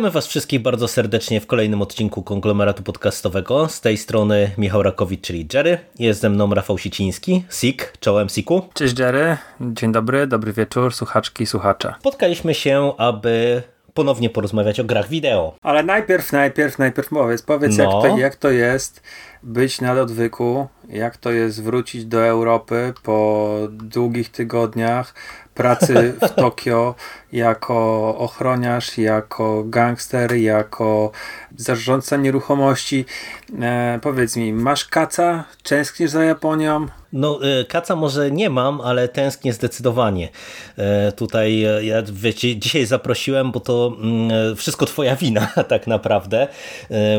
Witamy Was wszystkich bardzo serdecznie w kolejnym odcinku konglomeratu podcastowego. Z tej strony Michał Rakowicz, czyli Jerry. Jest ze mną Rafał Siciński, Sik. Czołem Siku. Cześć Jerry, dzień dobry, dobry wieczór, słuchaczki i słuchacze. Spotkaliśmy się, aby ponownie porozmawiać o grach wideo. Ale najpierw, najpierw, najpierw powiedz, powiedz No. jak, to, jak to jest być na odwyku, jak to jest wrócić do Europy po długich tygodniach pracy w Tokio jako ochroniarz, jako gangster, jako zarządca nieruchomości. E, powiedz mi, masz kaca? Tęsknisz za Japonią? No, e, kaca może nie mam, ale tęsknię zdecydowanie. E, Tutaj e, ja wiecie, dzisiaj zaprosiłem, bo to mm, wszystko twoja wina tak naprawdę,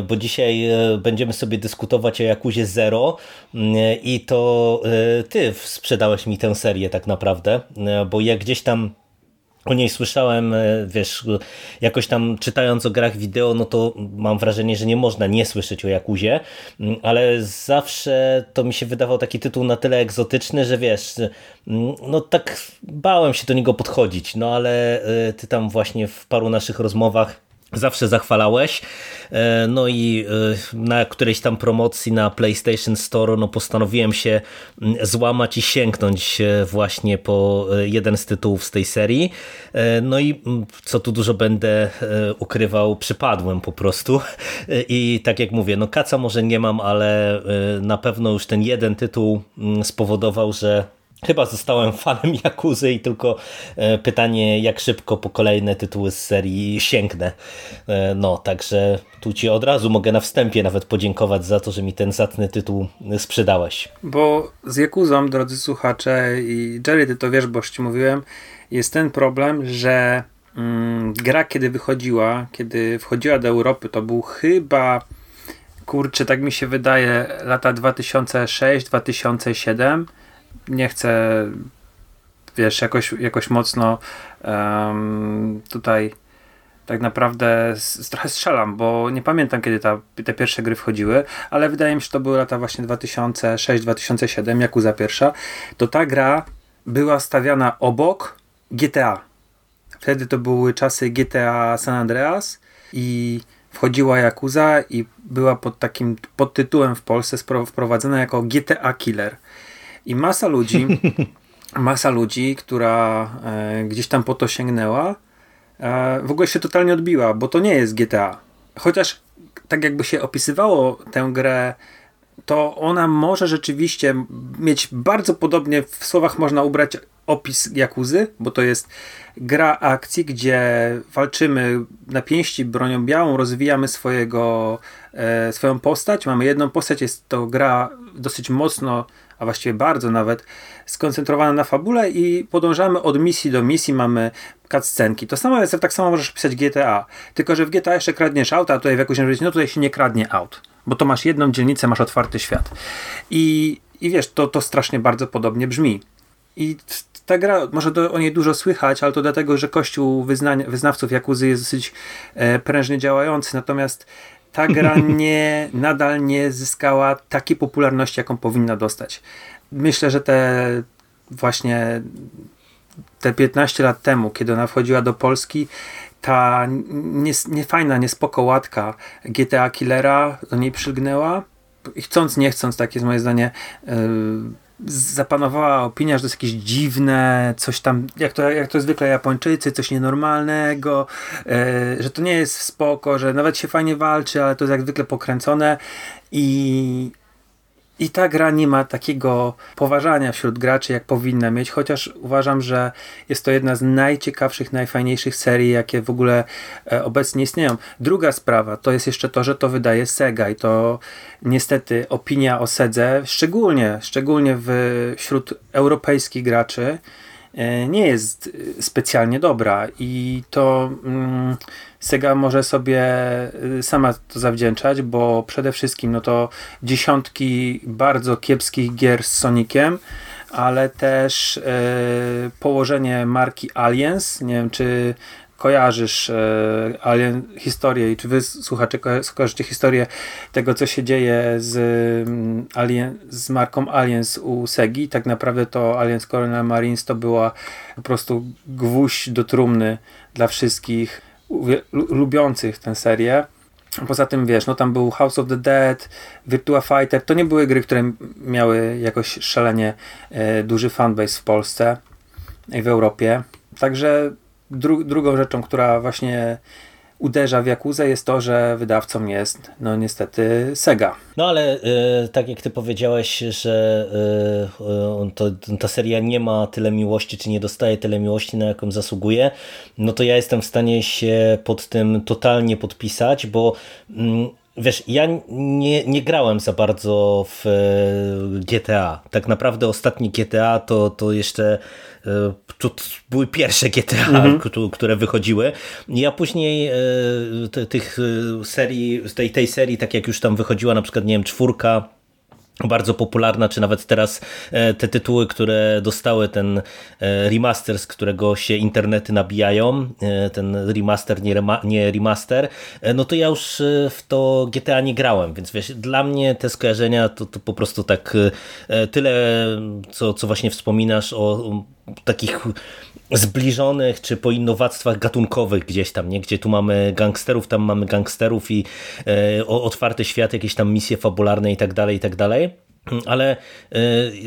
bo dzisiaj będziemy sobie dyskutować o Jakuzie Zero mm, i to ty sprzedałeś mi tę serię tak naprawdę, bo jak gdzieś tam o niej słyszałem, e, wiesz, jakoś tam czytając o grach wideo, no to mam wrażenie, że nie można nie słyszeć o Jakuzie, mm, ale zawsze to mi się wydawał taki tytuł na tyle egzotyczny, że wiesz, mm, no tak bałem się do niego podchodzić, no ale e, ty tam właśnie w paru naszych rozmowach zawsze zachwalałeś. E, No i e, na którejś tam promocji na PlayStation Store no postanowiłem się mm, złamać i sięgnąć e, właśnie po jeden z tytułów z tej serii. No i mm, co tu dużo będę ukrywał, przypadłem po prostu. I tak jak mówię, no kaca może nie mam, ale na pewno już ten jeden tytuł mm, spowodował, że Chyba zostałem fanem Jakuzy i tylko e, pytanie, jak szybko po kolejne tytuły z serii sięgnę. E, No, także tu Ci od razu mogę na wstępie nawet podziękować za to, że mi ten zacny tytuł sprzedałeś. Bo z Jakuzą, drodzy słuchacze, i Jerry, ty to wiesz, bo już ci mówiłem, jest ten problem, że mm, gra, kiedy wychodziła, kiedy wchodziła do Europy, to był chyba, kurczę, tak mi się wydaje, lata 2006-2007. Nie chcę, wiesz, jakoś, jakoś mocno em, tutaj tak naprawdę s- trochę strzelam, bo nie pamiętam kiedy ta, te pierwsze gry wchodziły, ale wydaje mi się, że to były lata właśnie 2006-2007, Yakuza pierwsza, to ta gra była stawiana obok GTA. Wtedy to były czasy GTA San Andreas i wchodziła Yakuza i była pod takim podtytułem w Polsce wprowadzona jako GTA Killer. I masa ludzi, masa ludzi, która e, gdzieś tam po to sięgnęła, e, w ogóle się totalnie odbiła, bo to nie jest GTA. Chociaż tak jakby się opisywało tę grę, to ona może rzeczywiście mieć bardzo podobnie, w słowach można ubrać opis Jakuzy, bo to jest gra akcji, gdzie walczymy na pięści bronią białą, rozwijamy swojego, e, swoją postać. Mamy jedną postać, jest to gra dosyć mocno, a właściwie bardzo nawet, skoncentrowana na fabule i podążamy od misji do misji, mamy cutscenki. To samo jest, tak samo możesz pisać GTA, tylko że w GTA jeszcze kradniesz auto, a tutaj w razie, no tutaj się nie kradnie aut, bo to masz jedną dzielnicę, masz otwarty świat. I, i wiesz, to, to strasznie bardzo podobnie brzmi. I ta gra, może do, o niej dużo słychać, ale to dlatego, że kościół wyznań, wyznawców Jakuzy jest dosyć e, prężnie działający, natomiast ta gra nie, nadal nie zyskała takiej popularności, jaką powinna dostać. Myślę, że te właśnie te 15 lat temu, kiedy ona wchodziła do Polski, ta nies- niefajna, niespoko łatka GTA Killera do niej przylgnęła i chcąc, nie chcąc, tak jest moje zdanie, yy, zapanowała opinia, że to jest jakieś dziwne, coś tam, jak to, jak to zwykle Japończycy, coś nienormalnego, e, że to nie jest spoko, że nawet się fajnie walczy, ale to jest jak zwykle pokręcone i, i ta gra nie ma takiego poważania wśród graczy, jak powinna mieć, chociaż uważam, że jest to jedna z najciekawszych, najfajniejszych serii, jakie w ogóle e, obecnie istnieją. Druga sprawa to jest jeszcze to, że to wydaje Sega i to niestety opinia o Sedze, szczególnie, szczególnie w, wśród europejskich graczy, nie jest e, specjalnie dobra i to mm, Sega może sobie y, sama to zawdzięczać, bo przede wszystkim no to dziesiątki bardzo kiepskich gier z Soniciem, ale też e, położenie marki Aliens. Nie wiem, czy kojarzysz e, Alien, historię i czy wy słuchacze kojarzycie historię tego, co się dzieje z, mm, Alien, z marką Aliens u Segi. Tak naprawdę to Aliens Colonial Marines to była po prostu gwóźdź do trumny dla wszystkich lubiących tę serię. Poza tym, wiesz, no tam był House of the Dead, Virtua Fighter. To nie były gry, które miały jakoś szalenie e, duży fanbase w Polsce i w Europie. Także dru drugą rzeczą, która właśnie uderza w Jakuzę jest to, że wydawcą jest no niestety Sega. No ale y, tak jak ty powiedziałeś, że y, to, ta seria nie ma tyle miłości, czy nie dostaje tyle miłości, na jaką zasługuje, no to ja jestem w stanie się pod tym totalnie podpisać, bo mm, Wiesz, ja nie, nie grałem za bardzo w GTA. Tak naprawdę ostatnie GTA to, to jeszcze E, to były pierwsze GTA, mhm. które wychodziły. Ja później e, tych e, serii, tej, tej serii, tak jak już tam wychodziła na przykład, nie wiem, czwórka, bardzo popularna, czy nawet teraz te tytuły, które dostały ten remaster, z którego się internety nabijają, ten remaster, nie, rema, nie remaster, no to ja już w to GTA nie grałem, więc wiesz, dla mnie te skojarzenia to, to po prostu tak tyle, co, co właśnie wspominasz o takich zbliżonych, czy po innowactwach gatunkowych gdzieś tam, nie? Gdzie tu mamy gangsterów, tam mamy gangsterów i e, otwarty świat, jakieś tam misje fabularne i tak dalej, i tak dalej. Ale e,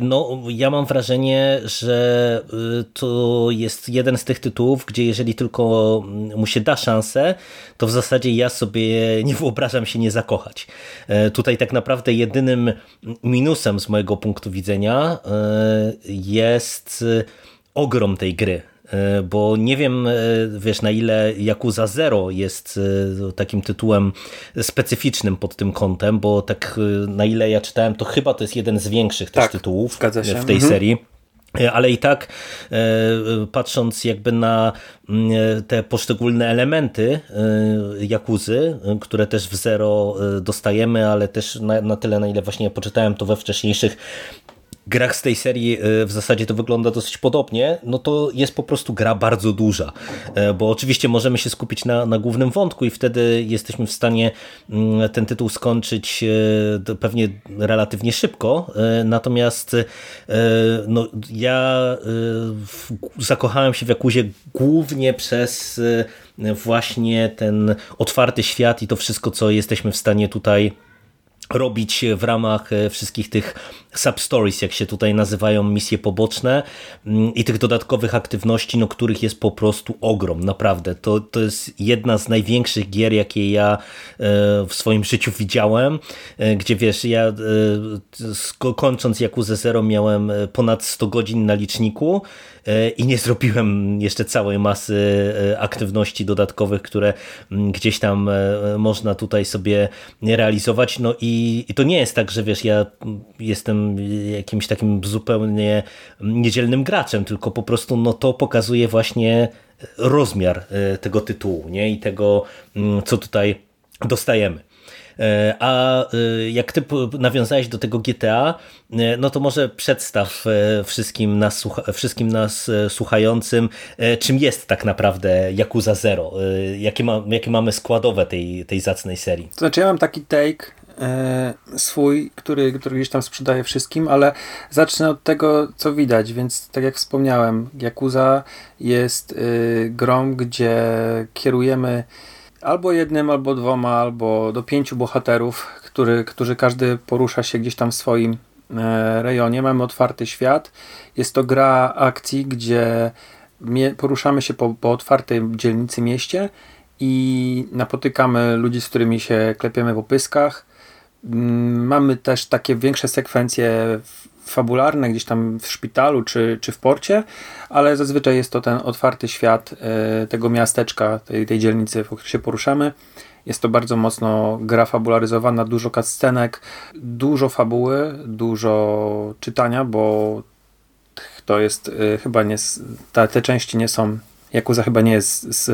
no, ja mam wrażenie, że e, to jest jeden z tych tytułów, gdzie jeżeli tylko mu się da szansę, to w zasadzie ja sobie nie wyobrażam się nie zakochać. E, tutaj tak naprawdę jedynym minusem z mojego punktu widzenia jest ogrom tej gry bo nie wiem, e, wiesz, na ile Yakuza Zero jest e, takim tytułem specyficznym pod tym kątem, bo tak na ile ja czytałem, to chyba to jest jeden z większych tak, też tytułów w tej mhm. serii. Ale i tak, patrząc jakby na mm, te poszczególne elementy Jakuzy, które też w Zero dostajemy, ale też na, na tyle, na ile właśnie poczytałem to we wcześniejszych grach z tej serii e, w zasadzie to wygląda dosyć podobnie, no to jest po prostu gra bardzo duża, e, bo oczywiście możemy się skupić na, na głównym wątku i wtedy jesteśmy w stanie mm, ten tytuł skończyć e, pewnie relatywnie szybko, natomiast no, ja zakochałem się w Jakuzie głównie przez właśnie ten otwarty świat i to wszystko, co jesteśmy w stanie tutaj robić w ramach e, wszystkich tych substories, jak się tutaj nazywają, misje poboczne mm, i tych dodatkowych aktywności, no których jest po prostu ogrom, naprawdę. To, to jest jedna z największych gier, jakie ja e, w swoim życiu widziałem, e, gdzie wiesz, ja kończąc Yakuza Zero miałem ponad 100 godzin na liczniku i nie zrobiłem jeszcze całej masy aktywności dodatkowych, które mm, gdzieś tam można tutaj sobie realizować, no i i, to nie jest tak, że wiesz, ja jestem jakimś takim zupełnie niedzielnym graczem, tylko po prostu no to pokazuje właśnie rozmiar e, tego tytułu nie? i tego, mm, co tutaj dostajemy. E, a e, jak ty nawiązałeś do tego GTA, no to może przedstaw wszystkim nas, wszystkim nas słuchającym, czym jest tak naprawdę Yakuza Zero, jakie, ma, jakie mamy składowe tej, tej zacnej serii. To znaczy ja mam taki take, E, swój, który, który gdzieś tam sprzedaje wszystkim, ale zacznę od tego, co widać, więc tak jak wspomniałem, Yakuza jest y, grą, gdzie kierujemy albo jednym, albo dwoma, albo do pięciu bohaterów, który, którzy każdy porusza się gdzieś tam w swoim e, rejonie. Mamy otwarty świat. Jest to gra akcji, gdzie poruszamy się po, po otwartej dzielnicy mieście i napotykamy ludzi, z którymi się klepiemy po pyskach Mm, mamy też takie większe sekwencje fabularne gdzieś tam w szpitalu czy, czy w porcie, ale zazwyczaj jest to ten otwarty świat e, tego miasteczka, tej, tej dzielnicy, w której się poruszamy. Jest to bardzo mocno gra fabularyzowana, dużo cutscenek, dużo fabuły, dużo czytania, bo to jest e, chyba nie, ta, te części nie są Jakuza chyba nie jest z,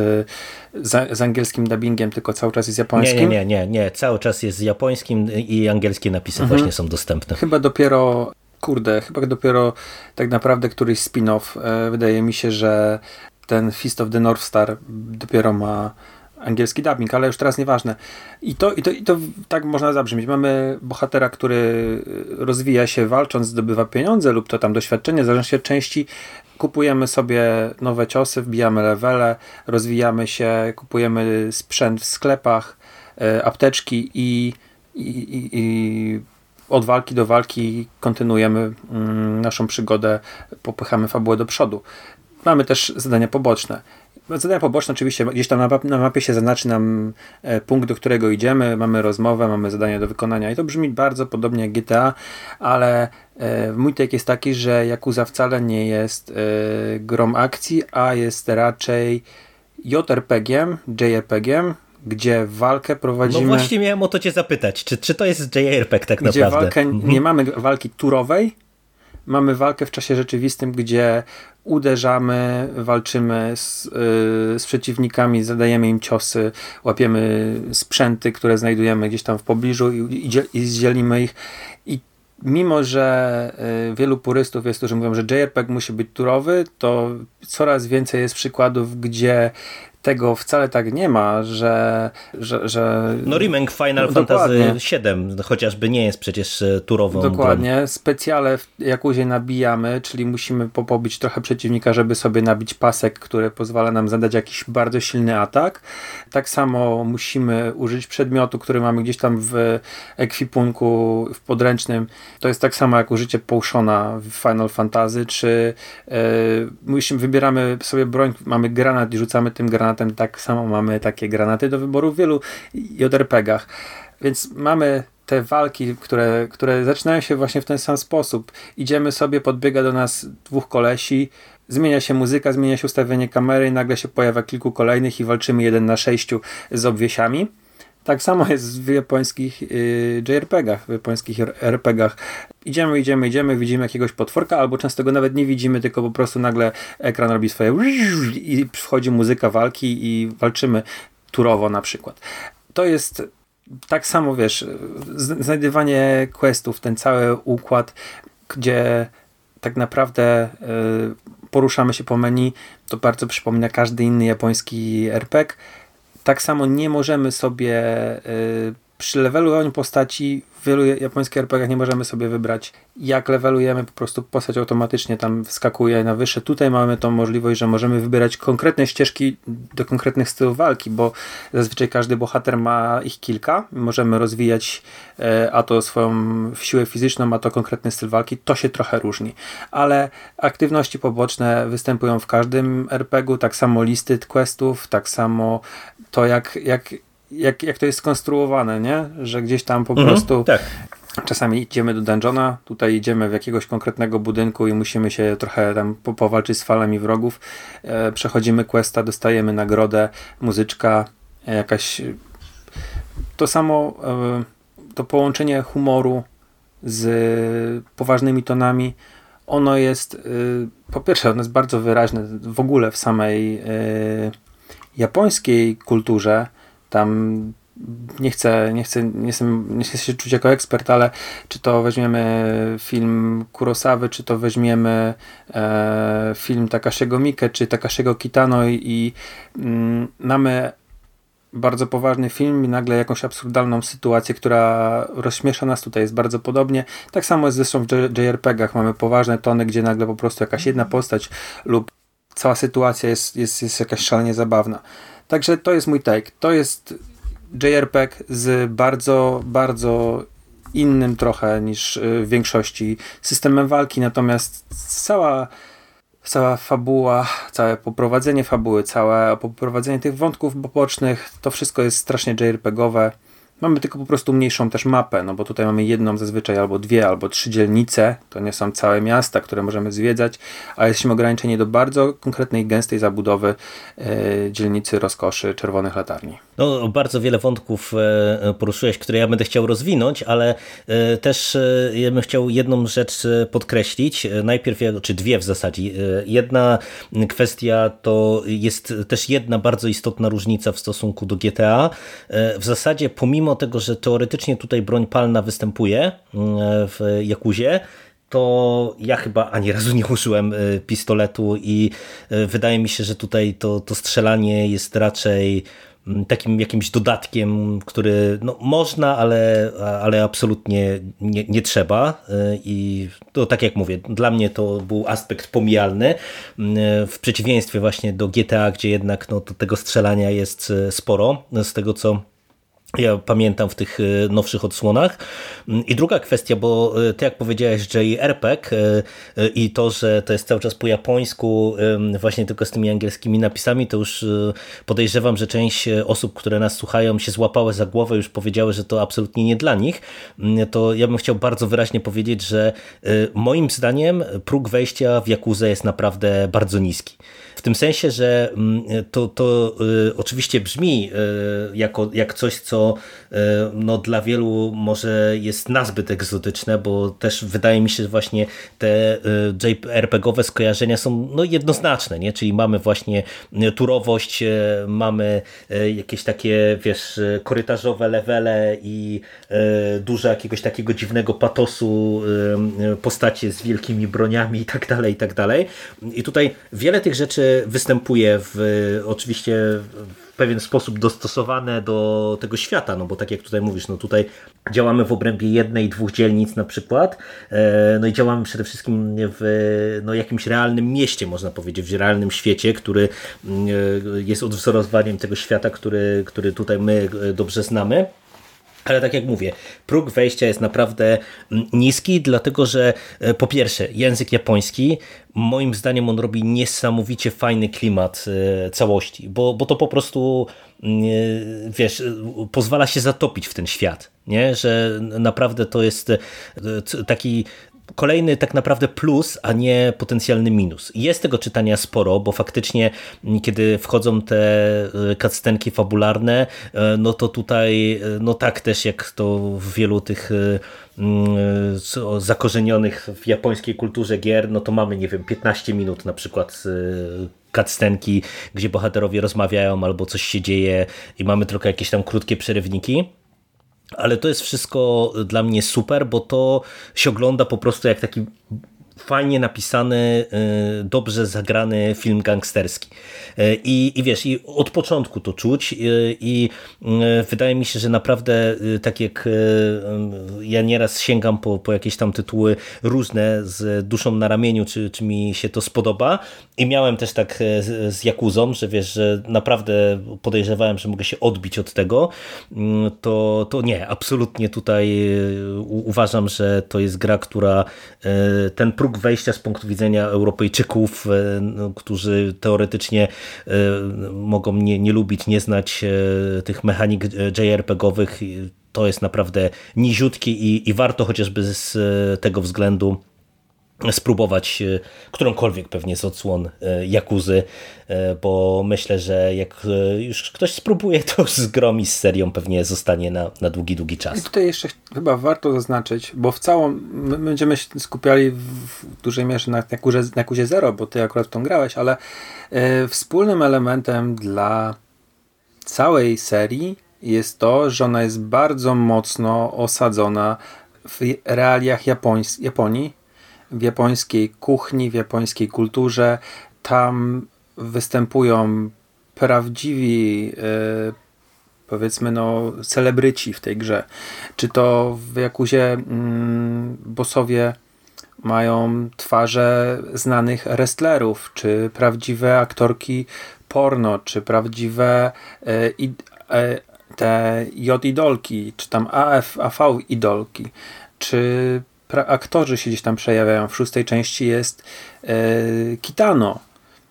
z, z, angielskim dubbingiem, tylko cały czas jest japońskim. Nie, nie, nie, nie, cały czas jest z japońskim i angielskie napisy mhm. właśnie są dostępne. Chyba dopiero Kurde, chyba dopiero tak naprawdę któryś spin-off. E, wydaje mi się, że ten Fist of the North Star dopiero ma angielski dubbing, ale już teraz nieważne. I to, i, to, I to tak można zabrzmieć. Mamy bohatera, który rozwija się walcząc, zdobywa pieniądze lub to tam doświadczenie, zależy się od części. Kupujemy sobie nowe ciosy, wbijamy levele, rozwijamy się, kupujemy sprzęt w sklepach, e, apteczki i, i, i, i od walki do walki kontynuujemy mm, naszą przygodę, popychamy fabułę do przodu. Mamy też zadania poboczne. Zadania poboczne oczywiście, gdzieś tam na, mapie się zaznaczy nam e, punkt, do którego idziemy, mamy rozmowę, mamy zadanie do wykonania i to brzmi bardzo podobnie jak GTA, ale e, mój take jest taki, że Yakuza wcale nie jest e, grom akcji, a jest raczej JRPG-iem, JRPG-iem, gdzie walkę prowadzimy... No właśnie miałem o to cię zapytać, czy, czy to jest JRPG tak gdzie naprawdę? Walkę, mhm. Nie mamy walki turowej, mamy walkę w czasie rzeczywistym, gdzie uderzamy, walczymy z, yy, z, przeciwnikami, zadajemy im ciosy, łapiemy sprzęty, które znajdujemy gdzieś tam w pobliżu i, i, i zdzielimy ich. I mimo, że y, wielu purystów jest, którzy mówią, że JRPG musi być turowy, to coraz więcej jest przykładów, gdzie tego wcale tak nie ma, że... że, że... No remake Final no, Fantasy VII chociażby nie jest przecież e, turową Dokładnie. Grą. Specjale w Jakuzie nabijamy, czyli musimy popobić trochę przeciwnika, żeby sobie nabić pasek, który pozwala nam zadać jakiś bardzo silny atak. Tak samo musimy użyć przedmiotu, który mamy gdzieś tam w ekwipunku, w podręcznym. To jest tak samo jak użycie połszona w Final Fantasy, czy yy, musimy, wybieramy sobie broń, mamy granat i rzucamy tym granatem granatem, tak samo mamy takie granaty do wyboru w wielu JRPG-ach. Więc mamy te walki, które, które zaczynają się właśnie w ten sam sposób. Idziemy sobie, podbiega do nas dwóch kolesi, zmienia się muzyka, zmienia się ustawienie kamery i nagle się pojawia kilku kolejnych i walczymy jeden na sześciu z obwiesiami. Tak samo jest w japońskich yy, JRPG-ach, w japońskich RPGach. Idziemy, idziemy, idziemy, widzimy jakiegoś potworka, albo często go nawet nie widzimy, tylko po prostu nagle ekran robi swoje i wchodzi muzyka walki i walczymy turowo na przykład. To jest tak samo, wiesz, znajdywanie questów, ten cały układ, gdzie tak naprawdę yy, poruszamy się po menu, to bardzo przypomina każdy inny japoński RPG tak samo nie możemy sobie y, przy levelowaniu postaci w wielu japońskich RPGach nie możemy sobie wybrać jak levelujemy, po prostu postać automatycznie tam wskakuje na wyższe. Tutaj mamy tą możliwość, że możemy wybierać konkretne ścieżki do konkretnych stylów walki, bo zazwyczaj każdy bohater ma ich kilka. Możemy rozwijać e, a to swoją siłę fizyczną, a to konkretny styl walki. To się trochę różni. Ale aktywności poboczne występują w każdym RPG-u, tak samo listy questów, tak samo to jak, jak jak, jak to jest skonstruowane, nie? Że gdzieś tam po mhm, prostu tak. czasami idziemy do dungeona, tutaj idziemy w jakiegoś konkretnego budynku i musimy się trochę tam powalczyć z falami wrogów. E, przechodzimy questa, dostajemy nagrodę, muzyczka, jakaś to samo e, to połączenie humoru z poważnymi tonami ono jest e, po pierwsze ono jest bardzo wyraźne w ogóle w samej e, japońskiej kulturze tam nie chcę, nie chcę, nie chcę, nie chcę się czuć jako ekspert, ale czy to weźmiemy film Kurosawy, czy to weźmiemy e, film Takashiego Mike, czy Takashiego Kitano i, i mm, mamy bardzo poważny film i nagle jakąś absurdalną sytuację, która rozśmiesza nas. Tutaj jest bardzo podobnie. Tak samo jest zresztą w JRPG-ach. Mamy poważne tony, gdzie nagle po prostu jakaś jedna postać lub cała sytuacja jest, jest, jest jakaś szalenie zabawna. Także to jest mój take. To jest JRPG z bardzo, bardzo innym trochę niż y, w większości systemem walki, natomiast cała cała fabuła, całe poprowadzenie fabuły, całe poprowadzenie tych wątków pobocznych, to wszystko jest strasznie JRPGowe. Mamy tylko po prostu mniejszą też mapę, no bo tutaj mamy jedną zazwyczaj albo dwie, albo trzy dzielnice, to nie są całe miasta, które możemy zwiedzać, a jesteśmy ograniczeni do bardzo konkretnej, gęstej zabudowy e, dzielnicy rozkoszy czerwonych latarni. No, bardzo wiele wątków e, poruszyłeś, które ja będę chciał rozwinąć, ale e, też e, ja bym chciał jedną rzecz podkreślić. Najpierw, czy dwie w zasadzie. Jedna kwestia to jest też jedna bardzo istotna różnica w stosunku do GTA. W zasadzie pomimo tego, że teoretycznie tutaj broń palna występuje w Jakuzie, to ja chyba ani razu nie użyłem pistoletu i wydaje mi się, że tutaj to, to strzelanie jest raczej takim jakimś dodatkiem, który no, można, ale, ale absolutnie nie, nie trzeba. Y, I to tak jak mówię, dla mnie to był aspekt pomijalny. Y, w przeciwieństwie właśnie do GTA, gdzie jednak no, tego strzelania jest y, sporo, z tego co ja pamiętam w tych e, nowszych odsłonach. Mm, I druga kwestia, bo e, ty jak powiedziałeś JRPG e, i to, że to jest cały czas po japońsku, właśnie tylko z tymi angielskimi napisami, to już podejrzewam, że część osób, które nas słuchają się złapały za głowę, już powiedziały, że to absolutnie nie dla nich. Mm, to ja bym chciał bardzo wyraźnie powiedzieć, że moim zdaniem próg wejścia w Jakuzę jest naprawdę bardzo niski. W tym sensie, że mm, to, to oczywiście brzmi jako, jak coś, co E, no, dla wielu może jest nazbyt egzotyczne, bo też wydaje mi się, że właśnie te JRPG-owe skojarzenia są no, jednoznaczne, nie? czyli mamy właśnie turowość, mamy jakieś takie, wiesz, korytarzowe levele i dużo jakiegoś takiego dziwnego patosu, postacie z wielkimi broniami i tak dalej, i tak dalej. I tutaj wiele tych rzeczy występuje w, oczywiście w pewien sposób dostosowane do tego świata, no bo tak jak tutaj mówisz, no tutaj działamy w obrębie jednej, dwóch dzielnic na przykład, e, no i działamy przede wszystkim w no, jakimś realnym mieście, można powiedzieć, w realnym świecie, który mm, e, jest odwzorowaniem tego świata, który, który tutaj my e, dobrze znamy. Ale tak jak mówię, próg wejścia jest naprawdę mm, niski, dlatego że e, po pierwsze język japoński, moim zdaniem on robi niesamowicie fajny klimat e, całości, bo, bo to po prostu mm, e, wiesz, pozwala się zatopić w ten świat, nie? że naprawdę to jest taki kolejny tak naprawdę plus, a nie potencjalny minus. Jest tego czytania sporo, bo faktycznie kiedy wchodzą te e, cutscenki fabularne, e, no to tutaj, e, no tak też jak to w wielu tych zakorzenionych w japońskiej kulturze gier, no to mamy, nie wiem, 15 minut na przykład cutscenki, gdzie bohaterowie rozmawiają albo coś się dzieje i mamy tylko jakieś tam krótkie przerywniki. Ale to jest wszystko dla mnie super, bo to się ogląda po prostu jak taki fajnie napisany, y, dobrze zagrany film gangsterski. Y, I, I wiesz, i od początku to czuć y, i wydaje mi się, że naprawdę tak jak ja nieraz sięgam po, po jakieś tam tytuły różne z duszą na ramieniu, czy, czy mi się to spodoba i miałem też tak z, Jakuzą, że wiesz, że naprawdę podejrzewałem, że mogę się odbić od tego, to, to nie, absolutnie tutaj uważam, że to jest gra, która ten próg próg wejścia z punktu widzenia Europejczyków, e, no, którzy teoretycznie e, mogą nie, nie lubić, nie znać e, tych mechanik JRPG-owych. To jest naprawdę niziutki i, i warto chociażby z tego względu spróbować e, którąkolwiek pewnie z odsłon e, Jakuzy, e, bo myślę, że jak już ktoś spróbuje, to z gromi z serią pewnie zostanie na, na długi, długi czas. I tutaj jeszcze chyba warto zaznaczyć, bo w całą, my będziemy się skupiali w dużej mierze na Jakuzie, na Jakuzie Zero, bo ty akurat w tą grałeś, ale wspólnym elementem dla całej serii jest to, że ona jest bardzo mocno osadzona w realiach Japońs Japonii, w japońskiej kuchni, w japońskiej kulturze. Tam występują prawdziwi e, powiedzmy no celebryci w tej grze. Czy to w Jakuzie mm, bossowie mają twarze znanych wrestlerów, czy prawdziwe aktorki porno, czy prawdziwe e, e, te J-idolki, czy tam AF, AV idolki, czy aktorzy się gdzieś tam przejawiają. W szóstej części jest e, Kitano,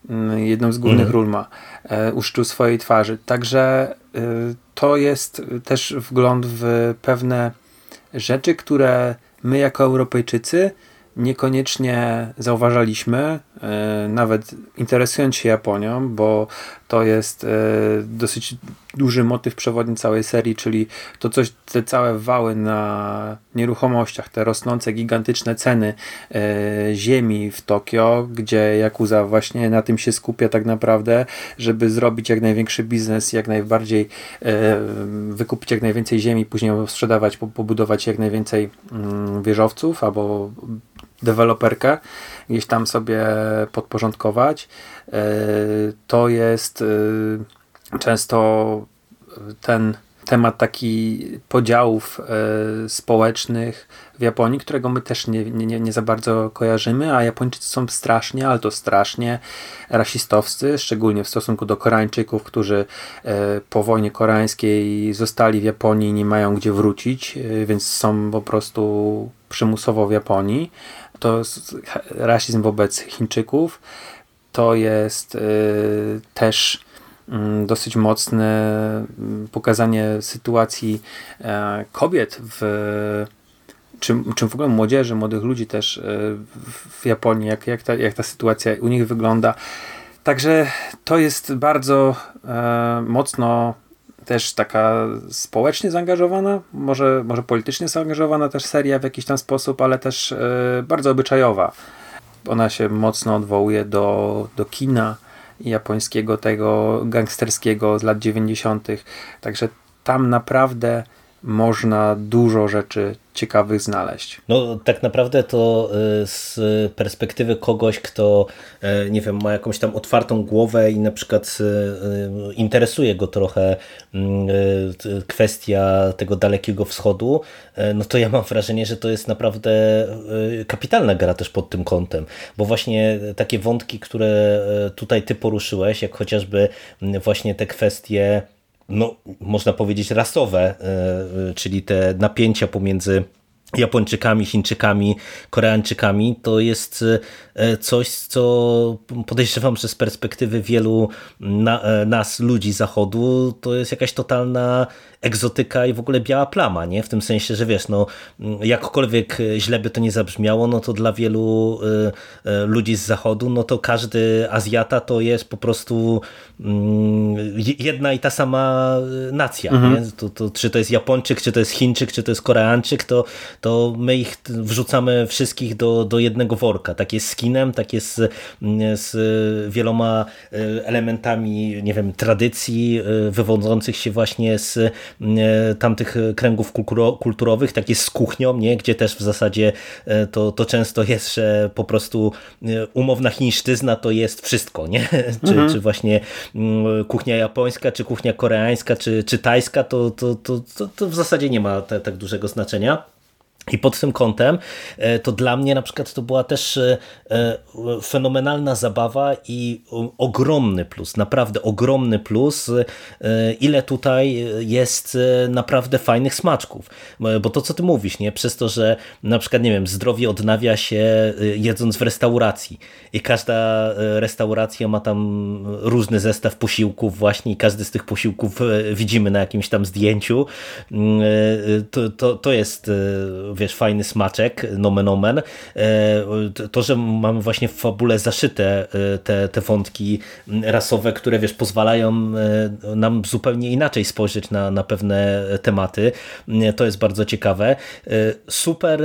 mm, jedną z głównych mm. ról ma, e, uszczył swojej twarzy. Także e, to jest też wgląd w pewne rzeczy, które my jako Europejczycy niekoniecznie zauważaliśmy, nawet interesując się Japonią, bo to jest e, dosyć duży motyw przewodni całej serii, czyli to coś, te całe wały na nieruchomościach, te rosnące gigantyczne ceny e, ziemi w Tokio, gdzie Yakuza właśnie na tym się skupia tak naprawdę, żeby zrobić jak największy biznes, jak najbardziej wykupić jak najwięcej ziemi, później sprzedawać, pobudować jak najwięcej mm, wieżowców albo deweloperkę gdzieś tam sobie podporządkować. To jest często ten temat taki podziałów e, społecznych w Japonii, którego my też nie, nie, nie za bardzo kojarzymy, a Japończycy są strasznie, ale to strasznie rasistowscy, szczególnie w stosunku do Koreańczyków, którzy e, po wojnie koreańskiej zostali w Japonii i nie mają gdzie wrócić, e, więc są po prostu przymusowo w Japonii. To jest rasizm wobec Chińczyków. To jest e, też Mm, dosyć mocne mm, pokazanie sytuacji e, kobiet w czym w ogóle młodzieży, młodych ludzi też e, w Japonii, jak, jak, ta, jak ta sytuacja u nich wygląda. Także to jest bardzo e, mocno też taka społecznie zaangażowana, może, może politycznie zaangażowana też seria w jakiś tam sposób, ale też e, bardzo obyczajowa. Ona się mocno odwołuje do, do kina, japońskiego, tego gangsterskiego z lat 90. Także tam naprawdę można dużo rzeczy ciekawych znaleźć. No tak naprawdę to y, z perspektywy kogoś, kto y, nie wiem, ma jakąś tam otwartą głowę i na przykład y, interesuje go trochę mm, kwestia tego Dalekiego Wschodu, no to ja mam wrażenie, że to jest naprawdę kapitalna gra też pod tym kątem, bo właśnie takie wątki, które tutaj ty poruszyłeś, jak chociażby właśnie te kwestie no, można powiedzieć, rasowe, e, e, czyli te napięcia pomiędzy Japończykami, Chińczykami, Koreańczykami, to jest e, coś, co podejrzewam, że z perspektywy wielu na, nas, ludzi Zachodu, to jest jakaś totalna egzotyka i w ogóle biała plama, nie? W tym sensie, że wiesz, no jakkolwiek źle by to nie zabrzmiało, no to dla wielu y, y, ludzi z zachodu, no to każdy Azjata to jest po prostu jedna i ta sama nacja, mhm. To, to, czy to jest Japończyk, czy to jest Chińczyk, czy to jest Koreańczyk, to, to my ich wrzucamy wszystkich do, do jednego worka. Tak jest z kinem, tak jest z, z wieloma elementami, nie wiem, tradycji wywodzących się właśnie z E, tamtych kręgów kulturowych, tak jest z kuchnią, nie? gdzie też w zasadzie e, to, to często jest, że po prostu e, umowna chińszczyzna to jest wszystko, nie? Czy, mhm. czy właśnie mm, kuchnia japońska, czy kuchnia koreańska, czy, czy tajska, to, to, to, to, w zasadzie nie ma tak dużego znaczenia. I pod tym kątem e, to dla mnie na przykład to była też e, e, fenomenalna zabawa i ogromny plus, naprawdę ogromny plus, ile tutaj jest naprawdę fajnych smaczków. Bo to co ty mówisz, nie? Przez to, że na przykład, nie wiem, zdrowie odnawia się jedząc w restauracji i każda restauracja ma tam różny zestaw posiłków właśnie i każdy z tych posiłków widzimy na jakimś tam zdjęciu. Mm, to, to, to jest wiesz, fajny smaczek, nomen omen. E, to, że mamy właśnie w fabule zaszyte e, te, te wątki rasowe, które wiesz, pozwalają e, nam zupełnie inaczej spojrzeć na, na pewne tematy. To jest bardzo ciekawe. Super,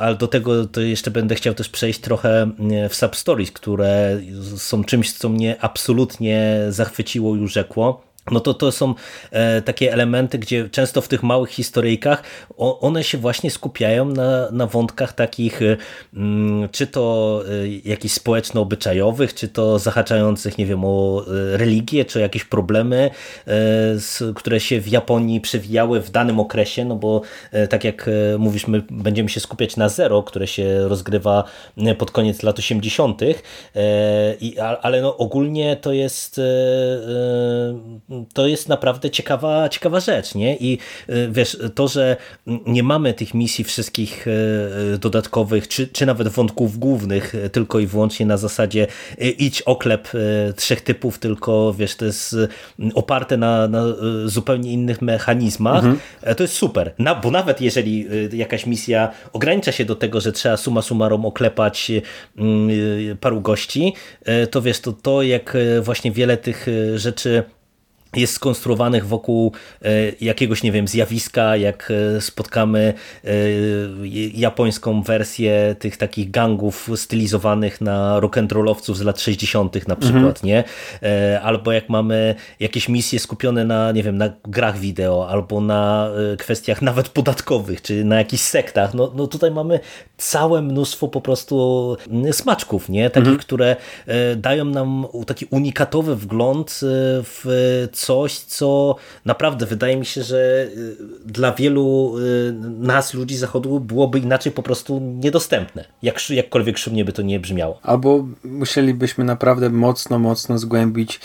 ale do tego to jeszcze będę chciał też przejść trochę w substories, które są czymś, co mnie absolutnie zachwyciło i urzekło no to to są e, takie elementy, gdzie często w tych małych historyjkach o, one się właśnie skupiają na, na wątkach takich, e, mm, czy to e, jakichś społeczno-obyczajowych, czy to zahaczających, nie wiem, o e, religię, czy jakieś problemy, z, które się w Japonii przewijały w danym okresie, no bo tak jak mówisz, my będziemy się skupiać na Zero, które się rozgrywa pod koniec lat 80., i, ale no ogólnie to jest to jest naprawdę ciekawa, ciekawa rzecz, nie? I y, wiesz, to, że nie mamy tych misji wszystkich y, y, dodatkowych, czy, czy nawet wątków głównych, tylko i wyłącznie na zasadzie idź oklep trzech typów, tylko wiesz, to jest oparte na, na zupełnie innych mechanizmach, mhm. to jest super. Na, bo nawet jeżeli jakaś misja ogranicza się do tego, że trzeba suma summarum oklepać paru gości, to wiesz, to to jak właśnie wiele tych rzeczy jest skonstruowanych wokół e, jakiegoś, nie wiem, zjawiska, jak e, spotkamy e, japońską wersję tych takich gangów stylizowanych na rock'n'rollowców z lat 60. na przykład, mhm. nie? Albo jak mamy jakieś misje skupione na, nie wiem, na grach wideo, albo na kwestiach nawet podatkowych, czy na jakichś sektach. No, no tutaj mamy całe mnóstwo po prostu smaczków, nie? Takich, mhm. które dają nam taki unikatowy wgląd w coś, co naprawdę wydaje mi się, że y, dla wielu y, nas, ludzi zachodu, byłoby inaczej po prostu niedostępne. Jak, jakkolwiek szumnie by to nie brzmiało. Albo musielibyśmy naprawdę mocno, mocno zgłębić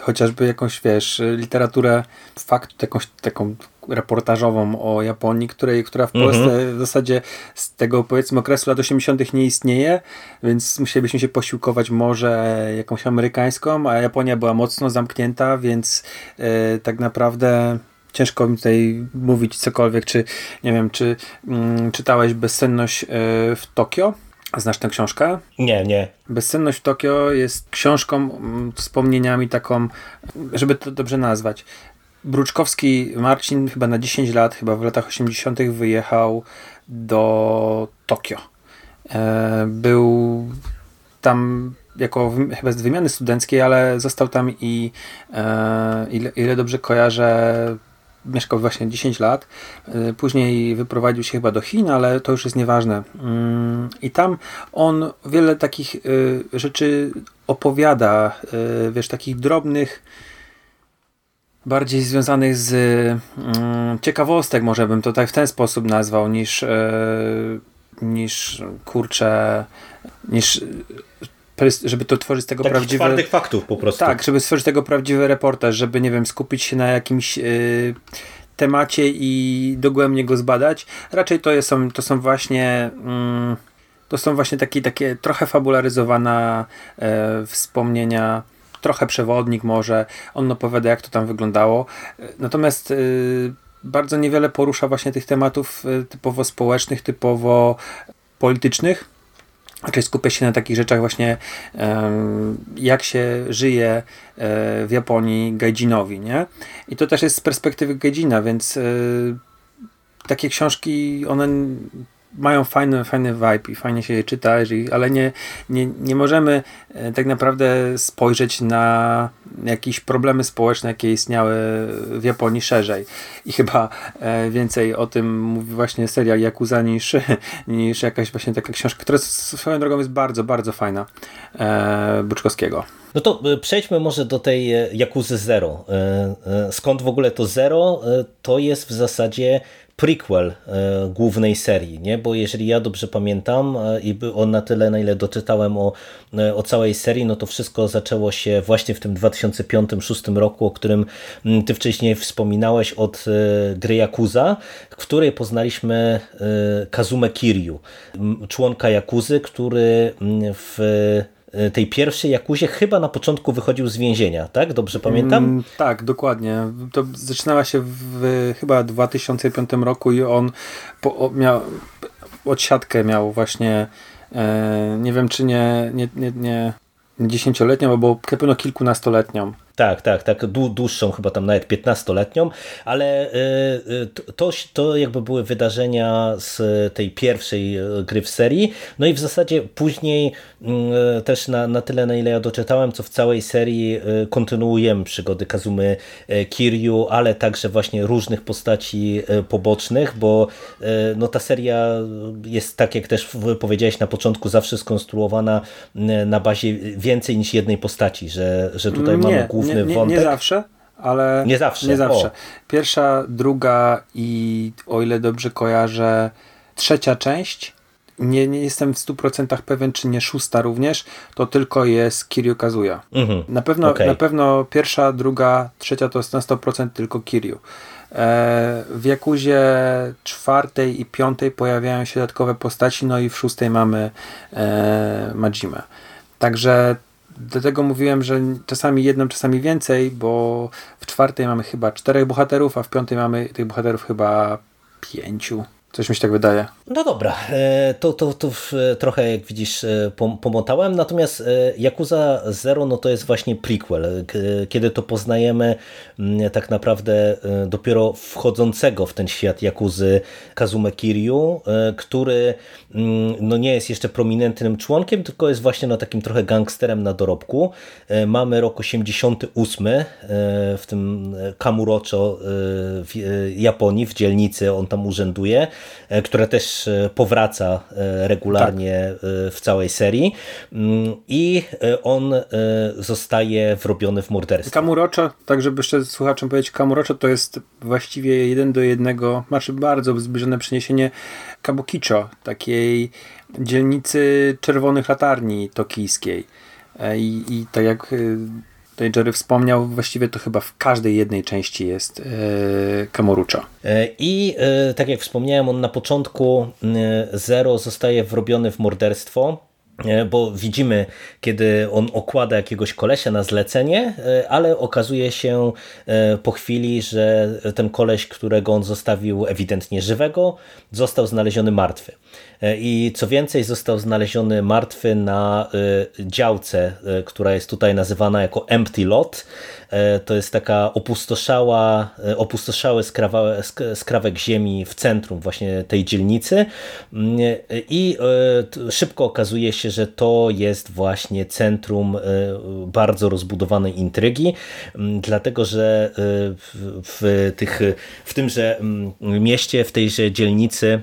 chociażby jakąś, wiesz, literaturę fakt, jakąś taką reportażową o Japonii, której, która w Polsce mhm. w zasadzie z tego powiedzmy okresu lat 80. nie istnieje, więc musielibyśmy się posiłkować może jakąś amerykańską, a Japonia była mocno zamknięta, więc yy, tak naprawdę ciężko mi tutaj mówić cokolwiek, czy nie wiem, czy mm, czytałeś Bezsenność yy, w Tokio? Znasz tę książkę? Nie, nie. Bezsenność w Tokio jest książką, mm, wspomnieniami taką, żeby to dobrze nazwać. Bruczkowski Marcin chyba na 10 lat, chyba w latach 80. wyjechał do Tokio. E, był tam jako chyba z wymiany studenckiej, ale został tam i e, ile, ile dobrze kojarzę, mieszkał właśnie 10 lat. E, później wyprowadził się chyba do Chin, ale to już jest nieważne. Mm, I tam on wiele takich rzeczy opowiada, wiesz, takich drobnych bardziej związanych z mm, ciekawostek, może bym to tak w ten sposób nazwał, niż, niż kurczę, niż żeby to tworzyć z tego Takich prawdziwy... twardych faktów po prostu. Tak, żeby stworzyć tego prawdziwy reportaż, żeby, nie wiem, skupić się na jakimś y, temacie i dogłębnie go zbadać. Raczej to są, to są właśnie... Mm, to są właśnie takie, takie trochę fabularyzowane e, wspomnienia trochę przewodnik może, on opowiada jak to tam wyglądało. Natomiast y, bardzo niewiele porusza właśnie tych tematów typowo społecznych, typowo politycznych. Raczej skupia się na takich rzeczach właśnie jak się żyje e, w Japonii Gaijinowi, nie? I to też jest z perspektywy Gaijina, więc y, takie książki, one mają fajny, fajny vibe i fajnie się je czyta, ale nie, nie, nie możemy e, tak naprawdę spojrzeć na jakieś problemy społeczne, jakie istniały w Japonii szerzej. I chyba e, więcej o tym mówi właśnie serial Yakuza niż, niż jakaś właśnie taka książka, która swoją drogą jest bardzo, bardzo fajna e, Buczkowskiego. No to przejdźmy może do tej Jakuzy Zero. Skąd w ogóle to Zero? To jest w zasadzie prequel e, głównej serii, nie? bo jeżeli ja dobrze pamiętam e, i on na tyle, na ile doczytałem o, e, o całej serii, no to wszystko zaczęło się właśnie w tym 2005-2006 roku, o którym mm, ty wcześniej wspominałeś od gry Yakuza, w której poznaliśmy Kazume Kiryu, członka Yakuzy, który mm, w tej pierwszej Jakuzie chyba na początku wychodził z więzienia, tak? Dobrze pamiętam? Mm, tak, dokładnie. To zaczynała się w chyba 2005 roku i on po, miał odsiadkę miał właśnie e, nie wiem czy nie, nie, nie, nie dziesięcioletnią, albo na pewno kilkunastoletnią. Tak, tak, tak, dłuższą, chyba tam nawet 15-letnią, ale y, y, to, to jakby były wydarzenia z tej pierwszej y, gry w serii, no i w zasadzie później też na, na tyle, na ile ja doczytałem, co w całej serii kontynuujemy przygody Kazumy Kiryu, ale także właśnie różnych postaci pobocznych, bo no ta seria jest, tak jak też powiedziałeś na początku, zawsze skonstruowana na bazie więcej niż jednej postaci, że, że tutaj Nie. mamy głównie główny nie, nie, wątek. Nie zawsze, ale... Nie zawsze. Nie zawsze. Pierwsza, druga i o ile dobrze kojarzę, trzecia część, nie, nie jestem w 100% pewien, czy nie szósta również, to tylko jest Kiryu Kazuya. Mhm. Na, pewno, okay. na pewno pierwsza, druga, trzecia to jest na 100% tylko Kiryu. E, w Jakuzie czwartej i piątej pojawiają się dodatkowe postaci, no i w szóstej mamy e, Majimę. Także Dlatego mówiłem, że czasami jedną, czasami więcej, bo w czwartej mamy chyba czterech bohaterów, a w piątej mamy tych bohaterów chyba pięciu. Coś mi się tak wydaje. No dobra, e, to, to, to trochę jak widzisz e, pomotałem, natomiast e, Yakuza Zero no to jest właśnie prequel, kiedy to poznajemy mm, tak naprawdę dopiero wchodzącego w ten świat Yakuzy Kazume Kiryu, który mm, no nie jest jeszcze prominentnym członkiem, tylko jest właśnie no takim trochę gangsterem na dorobku. Mamy rok 88 w tym Kamurocho w Japonii, w dzielnicy on tam urzęduje. E, która też e, powraca e, regularnie tak. w całej serii mm, i on zostaje wrobiony w morderstwo. Kamurocho, tak żeby jeszcze słuchaczom powiedzieć, Kamurocho to jest właściwie jeden do jednego, znaczy bardzo zbliżone przeniesienie Kabukicho, takiej dzielnicy czerwonych latarni tokijskiej. I, i tak jak tutaj Jerry wspomniał, właściwie to chyba w każdej jednej części jest e, Kamorucza. E, I e, tak jak wspomniałem, on na początku Zero zostaje wrobiony w morderstwo, bo widzimy, kiedy on okłada jakiegoś kolesia na zlecenie, ale okazuje się po chwili, że ten koleś, którego on zostawił ewidentnie żywego, został znaleziony martwy. E, I co więcej, został znaleziony martwy na e, działce, e, która jest tutaj nazywana jako empty lot. To jest taka opustoszała, opustoszały skrawek ziemi w centrum właśnie tej dzielnicy. Mm, I szybko okazuje się, że to jest właśnie centrum bardzo rozbudowanej intrygi, mm, dlatego że w, tych, w tymże mm, mieście, w tejże dzielnicy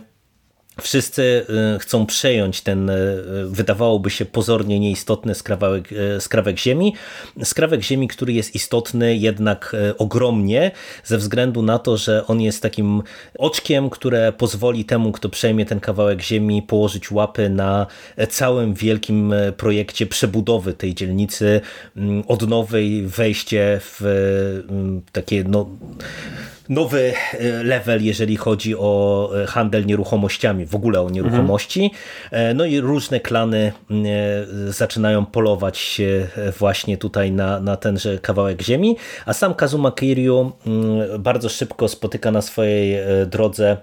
Wszyscy y, chcą przejąć ten, y, wydawałoby się pozornie nieistotny skrawek, y, skrawek ziemi. Skrawek ziemi, który jest istotny jednak ogromnie, ze względu na to, że on jest takim oczkiem, które pozwoli temu, kto przejmie ten kawałek ziemi, położyć łapy na całym wielkim projekcie przebudowy tej dzielnicy, mm, odnowy, wejście w takie no nowy e, level, jeżeli chodzi o e, handel nieruchomościami, w ogóle o nieruchomości. Mhm. No i różne klany zaczynają polować właśnie tutaj na, na tenże kawałek ziemi, a sam Kazuma Kiryu bardzo szybko spotyka na swojej drodze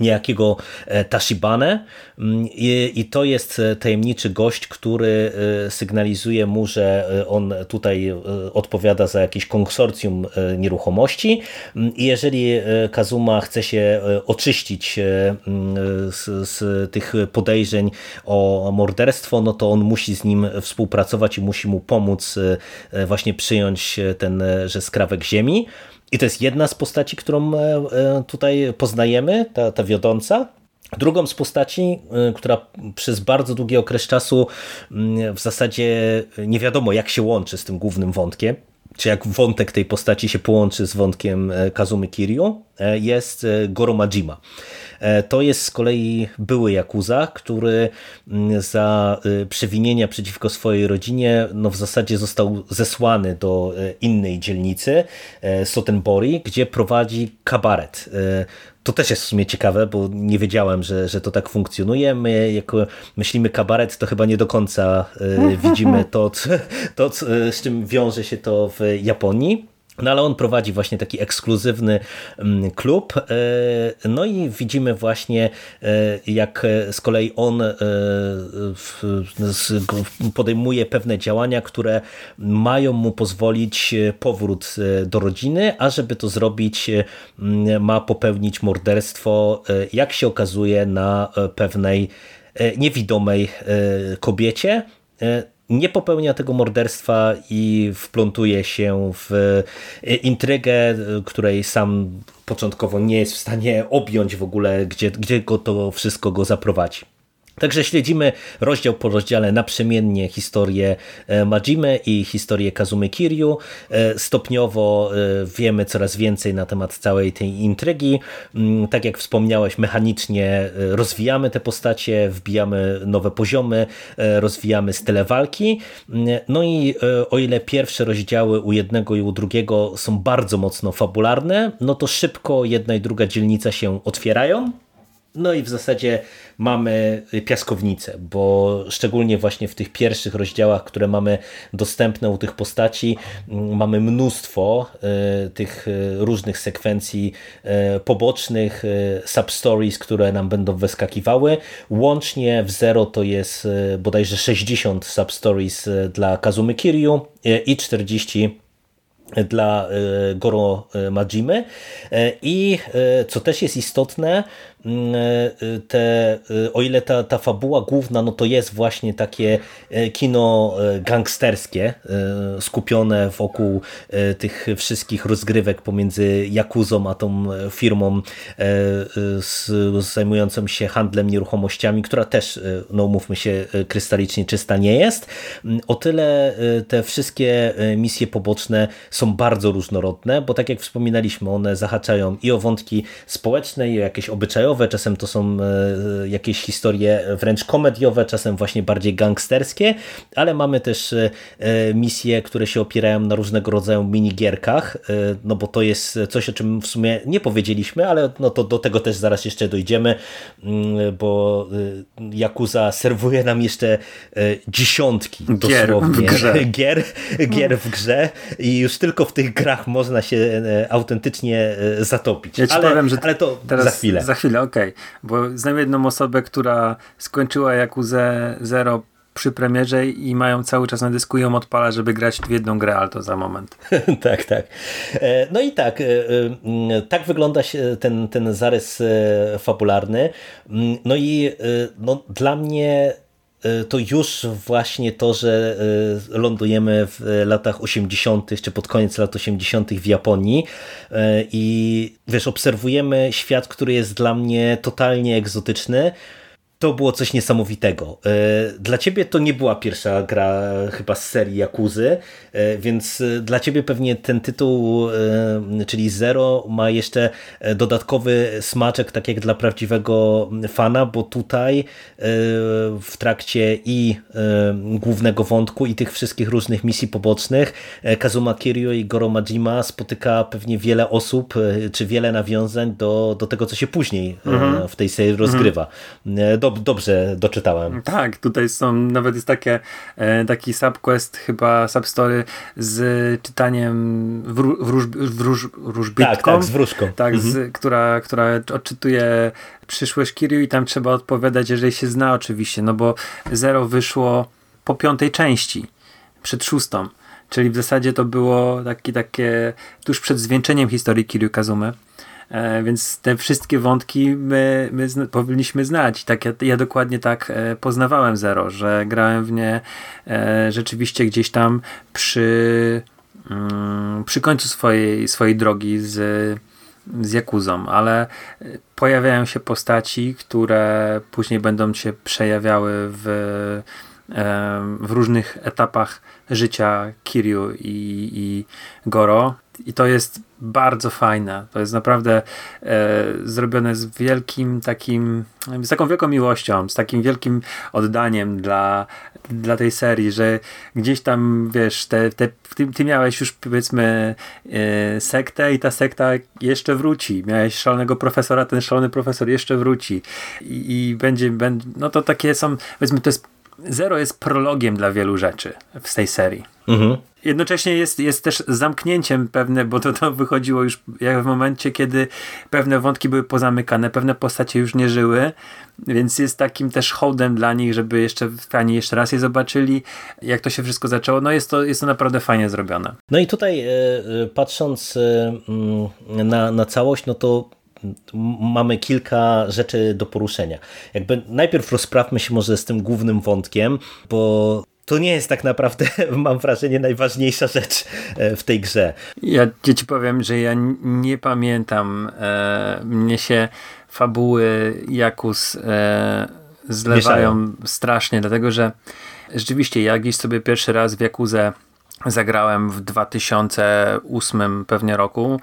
niejakiego e, Tashibane mm, I, i to jest e, tajemniczy gość, który e, sygnalizuje mu, że on tutaj odpowiada za jakieś konsorcjum nieruchomości mm, i jeżeli Kazuma chce się oczyścić mm, z, z tych podejrzeń o morderstwo, no to on musi z nim współpracować i musi mu pomóc właśnie przyjąć ten że skrawek ziemi. I to jest jedna z postaci, którą e, e, tutaj poznajemy, ta, ta wiodąca. Drugą z postaci, e, która przez bardzo długi okres czasu mm, w zasadzie nie wiadomo jak się łączy z tym głównym wątkiem, czy jak wątek tej postaci się połączy z wątkiem Kazumy Kiryu, jest Goro Majima. E, to jest z kolei były Jakuza, który mm, za przewinienia przeciwko swojej rodzinie no w zasadzie został zesłany do e, innej dzielnicy, e, Sotenbori, gdzie prowadzi kabaret. To też jest w sumie ciekawe, bo nie wiedziałem, że, że to tak funkcjonuje. My, jak myślimy kabaret, to chyba nie do końca widzimy to, to, z czym wiąże się to w Japonii. No ale on prowadzi właśnie taki ekskluzywny mm, klub. E, no i widzimy właśnie, e, jak z kolei on e, podejmuje pewne działania, które mają mu pozwolić powrót do rodziny, a żeby to zrobić, ma popełnić morderstwo, jak się okazuje, na pewnej niewidomej kobiecie nie popełnia tego morderstwa i wplątuje się w e, intrygę, której sam początkowo nie jest w stanie objąć w ogóle, gdzie, gdzie go to wszystko go zaprowadzi. Także śledzimy rozdział po rozdziale naprzemiennie historię e, Majimy i historię Kazumy Kiryu. E, stopniowo e, wiemy coraz więcej na temat całej tej intrygi. Mm, tak jak wspomniałeś, mechanicznie rozwijamy te postacie, wbijamy nowe poziomy, rozwijamy style walki. Mm, no i o ile pierwsze rozdziały u jednego i u drugiego są bardzo mocno fabularne, no to szybko jedna i druga dzielnica się otwierają No i w zasadzie mamy piaskownicę, bo szczególnie właśnie w tych pierwszych rozdziałach, które mamy dostępne u tych postaci, mm, mamy mnóstwo y, tych y, różnych sekwencji y, pobocznych, substories, które nam będą wyskakiwały. Łącznie w Zero to jest bodajże 60 substories dla Kazumy Kiryu i 40 dla Goro Majimy i co też jest istotne, e, te, e, o ile ta, ta fabuła główna, no to jest właśnie takie e, kino gangsterskie, skupione wokół tych wszystkich rozgrywek pomiędzy Jakuzą a tą firmą zajmującą się handlem nieruchomościami, która też, no mówmy się, krystalicznie czysta nie jest. O tyle te wszystkie misje poboczne są bardzo różnorodne, bo tak jak wspominaliśmy, one zahaczają i o wątki społeczne, i o jakieś obyczajowe czasem to są e, jakieś historie wręcz komediowe, czasem właśnie bardziej gangsterskie, ale mamy też e, misje, które się opierają na różnego rodzaju minigierkach, e, no bo to jest coś, o czym w sumie nie powiedzieliśmy, ale no to do tego też zaraz jeszcze dojdziemy, mm, bo Yakuza serwuje nam jeszcze dziesiątki dosłownie gier w grze, gier, gier w grze i już tylko w tych grach można się autentycznie zatopić. Ja ci ale, powiem, że ale to za chwilę. Za chwilę, okej. Okay. Bo znam jedną osobę, która skończyła Jakuzę Zero przy premierze i mają cały czas na dysku ją odpala, żeby grać w jedną grę, ale to za moment. tak, tak. E, no i tak, e, e, tak wygląda ten, ten zarys fabularny. Mm, no i no, dla mnie to już właśnie to, że e, lądujemy w latach 80., czy pod koniec lat 80. w Japonii e, i wiesz, obserwujemy świat, który jest dla mnie totalnie egzotyczny, to było coś niesamowitego. E, dla ciebie to nie była pierwsza gra chyba z serii Jakuzy, e, więc e, dla ciebie pewnie ten tytuł, czyli Zero, ma jeszcze dodatkowy smaczek, tak jak dla prawdziwego fana, bo tutaj w trakcie i głównego wątku i tych wszystkich różnych misji pobocznych Kazuma Kiryu i Goro Majima spotyka pewnie wiele osób, czy wiele nawiązań do, do tego, co się później mhm. w tej serii rozgrywa. Do, dobrze doczytałem. Tak, tutaj są, nawet jest takie, e, taki subquest, chyba substory z czytaniem wró, wróż, wróż, wróżbitką. Tak, tak, z wróżką. Tak, mhm. z, która, która odczytuje przyszłość Kiryu i tam trzeba odpowiadać, jeżeli się zna oczywiście, no bo Zero wyszło po piątej części, przed szóstą. Czyli w zasadzie to było takie, takie tuż przed zwieńczeniem historii Kiryu Kazumy. E, więc te wszystkie wątki my, my zna, powinniśmy znać. Tak, ja, ja dokładnie tak e, poznawałem Zero, że grałem w nie e, rzeczywiście gdzieś tam przy, mm, przy końcu swojej, swojej drogi z, z Jakuzą, ale pojawiają się postaci, które później będą się przejawiały w, w różnych etapach życia Kiryu i, i Goro i to jest bardzo fajne. To jest naprawdę e, zrobione z wielkim takim, z taką wielką miłością, z takim wielkim oddaniem dla, dla tej serii, że gdzieś tam, wiesz, te, te, ty, ty miałeś już powiedzmy e, sektę i ta sekta jeszcze wróci. Miałeś szalonego profesora, ten szalony profesor jeszcze wróci. I, i będzie, będzie, no to takie są, powiedzmy, to jest Zero jest prologiem dla wielu rzeczy w tej serii. Mhm. Jednocześnie jest, jest też zamknięciem pewne, bo to, to wychodziło już jak w momencie, kiedy pewne wątki były pozamykane, pewne postacie już nie żyły, więc jest takim też hołdem dla nich, żeby jeszcze fani jeszcze raz je zobaczyli, jak to się wszystko zaczęło. No jest to, jest to naprawdę fajnie zrobione. No i tutaj e, e, patrząc e, mm, na, na całość, no to mamy kilka rzeczy do poruszenia. Jakby najpierw rozprawmy się może z tym głównym wątkiem, bo to nie jest tak naprawdę, mam wrażenie, najważniejsza rzecz e, w tej grze. Ja ci powiem, że ja nie pamiętam. E, mnie się fabuły Jakus e, zlewają Mieszają. strasznie, dlatego że rzeczywiście ja gdzieś sobie pierwszy raz w Jakuzę zagrałem w 2008 pewnie roku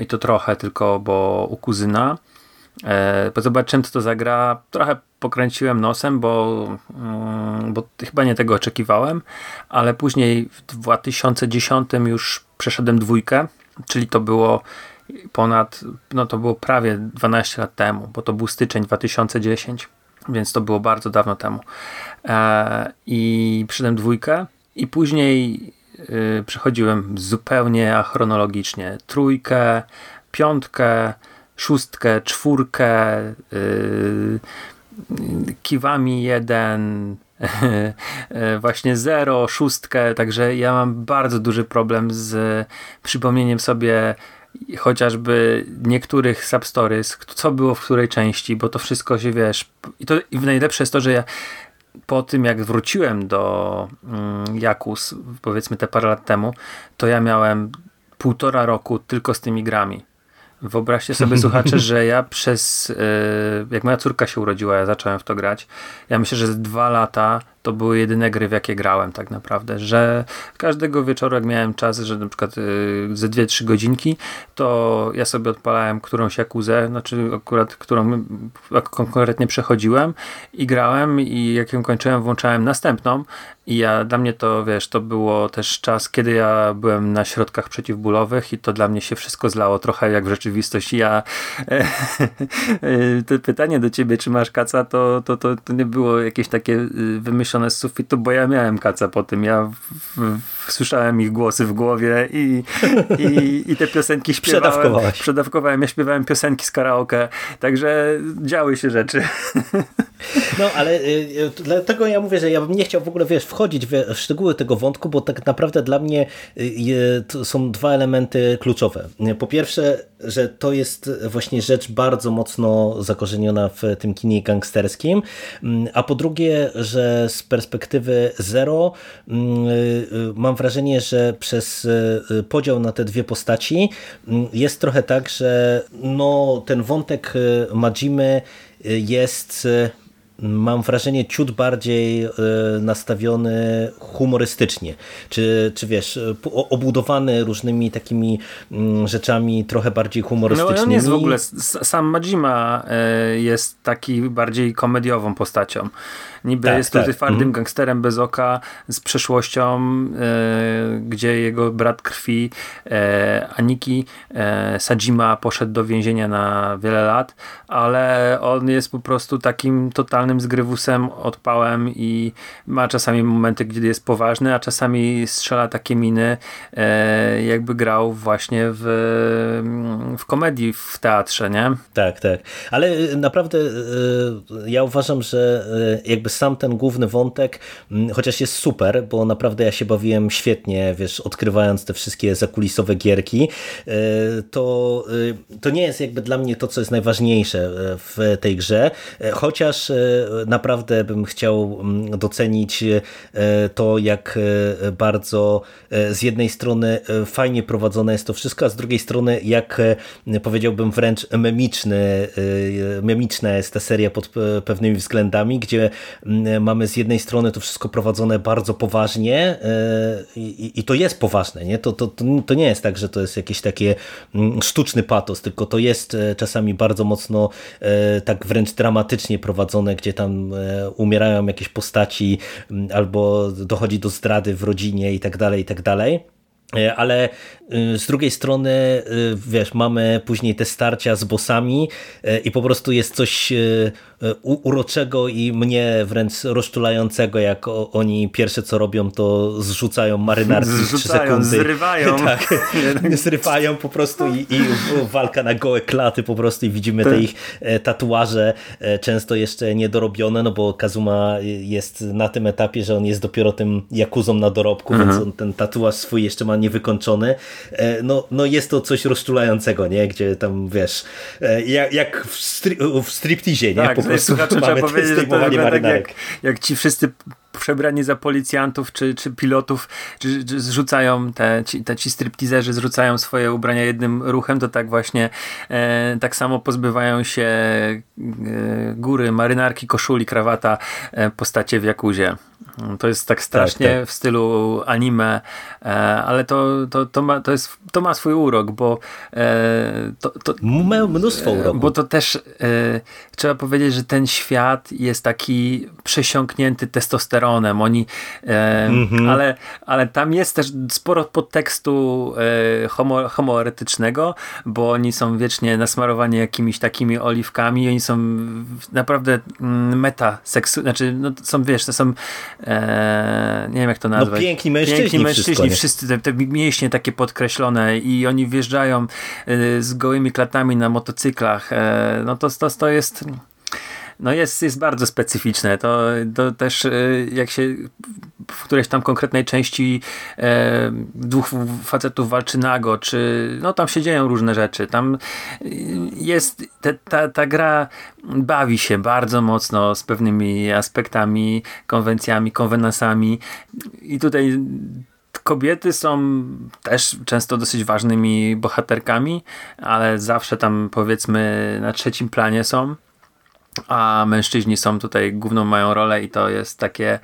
i to trochę tylko, bo u kuzyna. E, zobaczyłem, co to zagra. Trochę pokręciłem nosem, bo, mm, bo chyba nie tego oczekiwałem, ale później w 2010 już przeszedłem dwójkę, czyli to było ponad, no to było prawie 12 lat temu, bo to był styczeń 2010, więc to było bardzo dawno temu. E, I przyszedłem dwójkę i później y, przechodziłem zupełnie achronologicznie. Trójkę, piątkę, szóstkę, czwórkę, y, kiwami jeden, właśnie zero, szóstkę, także ja mam bardzo duży problem z przypomnieniem sobie chociażby niektórych substories, co było w której części, bo to wszystko się, wiesz, i to i najlepsze jest to, że ja po tym jak wróciłem do mm, Jakus, powiedzmy te parę lat temu, to ja miałem półtora roku tylko z tymi grami. Wyobraźcie sobie, słuchacze, że ja przez. Yy, jak moja córka się urodziła, ja zacząłem w to grać. Ja myślę, że z dwa lata to były jedyne gry, w jakie grałem tak naprawdę, że każdego wieczoru jak miałem czas, że na przykład yy, ze 2-3 godzinki, to ja sobie odpalałem którąś jakuzę, znaczy akurat którą konkretnie przechodziłem i grałem i jak ją kończyłem, włączałem następną i ja, dla mnie to, wiesz, to było też czas, kiedy ja byłem na środkach przeciwbólowych i to dla mnie się wszystko zlało trochę jak w rzeczywistości. Ja to pytanie do ciebie, czy masz kaca, to, to, to, to nie było jakieś takie y, z sufitu, bo ja miałem kaca po tym. Ja w, w, słyszałem ich głosy w głowie i, i, i te piosenki śpiewałem. Przedawkowałem. Ja śpiewałem piosenki z karaoke, także działy się rzeczy. No, ale y, y, dlatego ja mówię, że ja bym nie chciał w ogóle, wiesz, wchodzić w szczegóły tego wątku, bo tak naprawdę dla mnie y, są dwa elementy kluczowe. Po pierwsze, że to jest właśnie rzecz bardzo mocno zakorzeniona w tym kinie gangsterskim, mm, a po drugie, że z perspektywy zero mm, mam wrażenie, że przez podział na te dwie postaci jest trochę tak, że no, ten wątek Majimy jest mam wrażenie, ciut bardziej e, nastawiony humorystycznie. Czy, czy wiesz, obudowany różnymi takimi mm, rzeczami trochę bardziej humorystycznymi. No on jest w ogóle, sam Majima e, jest taki bardziej komediową postacią. Niby tak, jest tak. tutaj twardym mhm. gangsterem bez oka, z przeszłością, e, gdzie jego brat krwi Aniki Sajima poszedł do więzienia na wiele lat, ale on jest po prostu takim totalnym zgrywusem, odpałem i ma czasami momenty, gdzie jest poważny, a czasami strzela takie miny, e, jakby grał właśnie w, w komedii w teatrze, nie? Tak, tak. Ale naprawdę e, ja uważam, że jakby sam ten główny wątek, mm, chociaż jest super, bo naprawdę ja się bawiłem świetnie, wiesz, odkrywając te wszystkie zakulisowe gierki, to, to nie jest jakby dla mnie to, co jest najważniejsze w tej grze, chociaż naprawdę bym chciał mm, docenić to, jak bardzo z jednej strony fajnie prowadzone jest to wszystko, a z drugiej strony jak powiedziałbym wręcz memiczny, memiczna jest ta seria pod pewnymi względami, gdzie mm, mamy z jednej strony to wszystko prowadzone bardzo poważnie e, i, to jest poważne, nie? To, to, to nie jest tak, że to jest jakieś takie mm, sztuczny patos, tylko to jest e, czasami bardzo mocno e, tak wręcz dramatycznie prowadzone, gdzie tam umierają jakieś postaci albo dochodzi do zdrady w rodzinie i tak dalej, i tak dalej. Ale z drugiej strony, wiesz, mamy później te starcia z bossami i po prostu jest coś E, uroczego i mnie wręcz rozczulającego, jak oni pierwsze co robią, to zrzucają marynarki w 3 sekundy. Zrywają. tak, zrywają po prostu i, i, walka na gołe klaty po prostu i widzimy te tak. ich e, tatuaże, e, często jeszcze niedorobione, no bo Kazuma jest na tym etapie, że on jest dopiero tym jakuzą na dorobku, więc mhm. on ten tatuaż swój jeszcze ma niewykończony. No, no jest to coś rozczulającego, nie? Gdzie tam, wiesz, jak, jak w, stri w stripteasie, nie? Tak, po słuchacze trzeba powiedzieć, że to wygląda tak jak, jak ci wszyscy przebrani za policjantów czy, czy pilotów czy, czy zrzucają te ci, te ci stripteaserzy zrzucają swoje ubrania jednym ruchem, to tak właśnie e, tak samo pozbywają się e, góry, marynarki, koszuli, krawata e, postacie w Jakuzie. To jest tak strasznie tak, tak. w stylu anime, e, ale to, to, to, ma, to, jest, to ma swój urok, bo e, to, to, mnóstwo e, uroku. Bo to też trzeba powiedzieć, że ten świat jest taki przesiąknięty testosteronem oni, e, Mhm. ale, ale tam jest też sporo podtekstu e, homo, homoeretycznego, bo oni są wiecznie nasmarowani jakimiś takimi oliwkami, oni są naprawdę mm, meta seksu, znaczy no, są, wiesz, to są e, nie wiem jak to nazwać. piękni mężczyźni Piękni wszystko, mężczyźni, nie? wszyscy te, te mięśnie takie podkreślone i oni wjeżdżają e, z gołymi klatami na motocyklach. E, no to, to, to jest no jest, jest bardzo specyficzne. To, to też e, jak się w którejś tam konkretnej części e, dwóch facetów walczy nago, czy no tam się dzieją różne rzeczy. Tam e, jest te, ta, ta gra bawi się bardzo mocno z pewnymi aspektami, konwencjami, konwenansami i tutaj kobiety są też często dosyć ważnymi bohaterkami, ale zawsze tam powiedzmy na trzecim planie są a mężczyźni są tutaj główną mają rolę i to jest takie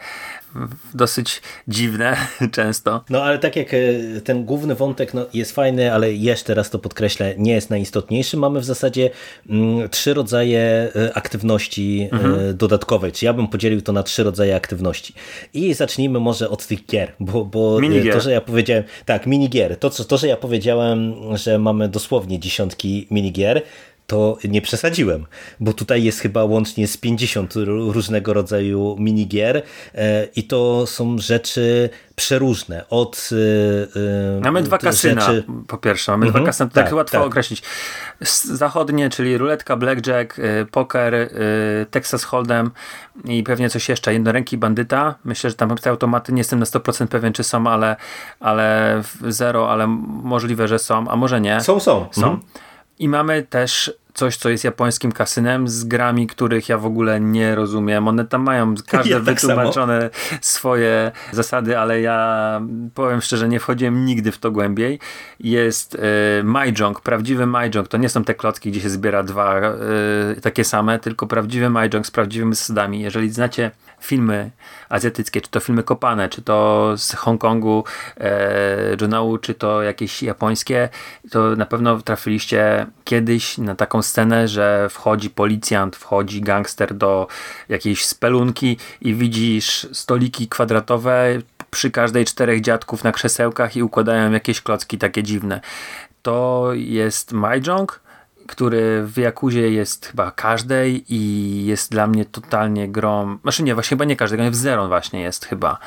dosyć dziwne często. No ale tak jak e, ten główny wątek no, jest fajny, ale jeszcze raz to podkreślę, nie jest najistotniejszy. Mamy w zasadzie mm, trzy rodzaje e, aktywności e, dodatkowej, czy ja bym podzielił to na trzy rodzaje aktywności. I zacznijmy może od tych gier, bo, bo Minigier. to, że ja powiedziałem, tak, minigier, to, co- to, że ja powiedziałem, że mamy dosłownie dziesiątki minigier, to nie przesadziłem, bo tutaj jest chyba łącznie z 50 r- różnego rodzaju minigier e, i to są rzeczy przeróżne. Od e, e, Mamy dwa kasyna, rzeczy- po pierwsze. Mamy Mhm, dwa kasyna, to tak, tak, łatwo tak. określić. Zachodnie, czyli ruletka, blackjack, poker, Texas Hold'em i pewnie coś jeszcze. Jednoręki bandyta. Myślę, że tam te automaty, nie jestem na 100% pewien, czy są, ale, ale zero, ale możliwe, że są, a może nie. Są, są. Są. Mhm. I mamy też coś, co jest japońskim kasynem z grami, których ja w ogóle nie rozumiem. One tam mają każde Ja tak wytłumaczone swoje zasady, ale ja powiem szczerze, nie wchodziłem nigdy w to głębiej. Jest e, Mahjong, prawdziwy Mahjong. To nie są te klocki, gdzie się zbiera dwa e, takie same, tylko prawdziwy Mahjong z prawdziwymi zasadami. Jeżeli znacie filmy azjatyckie, czy to filmy kopane, czy to z Hongkongu, e, Jonau, czy to jakieś japońskie, to na pewno trafiliście kiedyś na taką scenę, że wchodzi policjant, wchodzi gangster do jakiejś spelunki i widzisz stoliki kwadratowe przy każdej czterech dziadków na krzesełkach i układają jakieś klocki takie dziwne. To jest Mahjong, który w Jakuzie jest chyba każdej i jest dla mnie totalnie grą, znaczy nie, właśnie chyba nie każdej, w Zero właśnie jest chyba.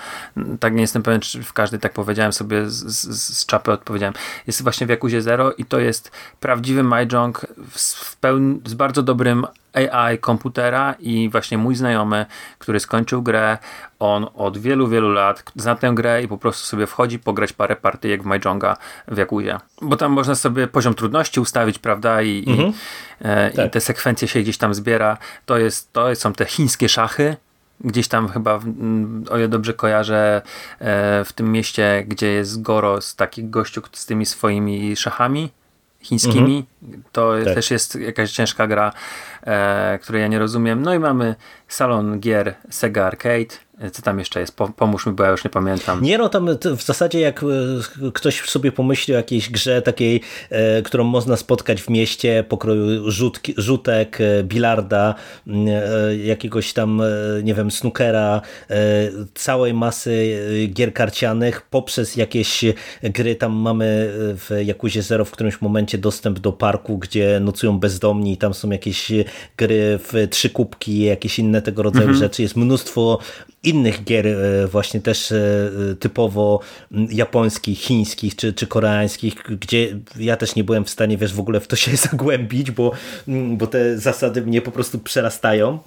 Tak nie jestem pewien, czy w każdej tak powiedziałem sobie z, z, z czapy odpowiedziałem. Jest właśnie w Jakuzie Zero i to jest prawdziwy Mahjong z, pełni, z bardzo dobrym AI komputera i właśnie mój znajomy, który skończył grę, on od wielu, wielu lat zna tę grę i po prostu sobie wchodzi pograć parę partyjek w Mahjonga w Jakuzie. Bo tam można sobie poziom trudności ustawić, prawda? I, Mhm. i, e, Tak. i te sekwencje się gdzieś tam zbiera. To, jest, to są te chińskie szachy. Gdzieś tam chyba, o ile dobrze kojarzę, e, w tym mieście, gdzie jest Goro, z takich gościu z tymi swoimi szachami chińskimi. To Tak. też jest jakaś ciężka gra, e, której ja nie rozumiem. No i mamy salon gier Sega Arcade. E, Co tam jeszcze jest? Po, pomóż mi, bo ja już nie pamiętam. Nie no, tam w zasadzie jak e, ktoś sobie pomyśli o jakiejś grze takiej, e, którą można spotkać w mieście, pokroju rzutki, rzutek, bilarda, jakiegoś tam, nie wiem, snookera, całej masy gier karcianych, poprzez jakieś gry, tam mamy w Jakuzie Zero w którymś momencie dostęp do parku, gdzie nocują bezdomni, tam są jakieś gry w trzy kubki, jakieś inne tego rodzaju rzeczy, jest mnóstwo innych gier e, właśnie też e, typowo japońskich, chińskich czy, czy koreańskich, gdzie ja też nie byłem w stanie wiesz w ogóle w to się zagłębić, bo, bo te zasady mnie po prostu przerastają.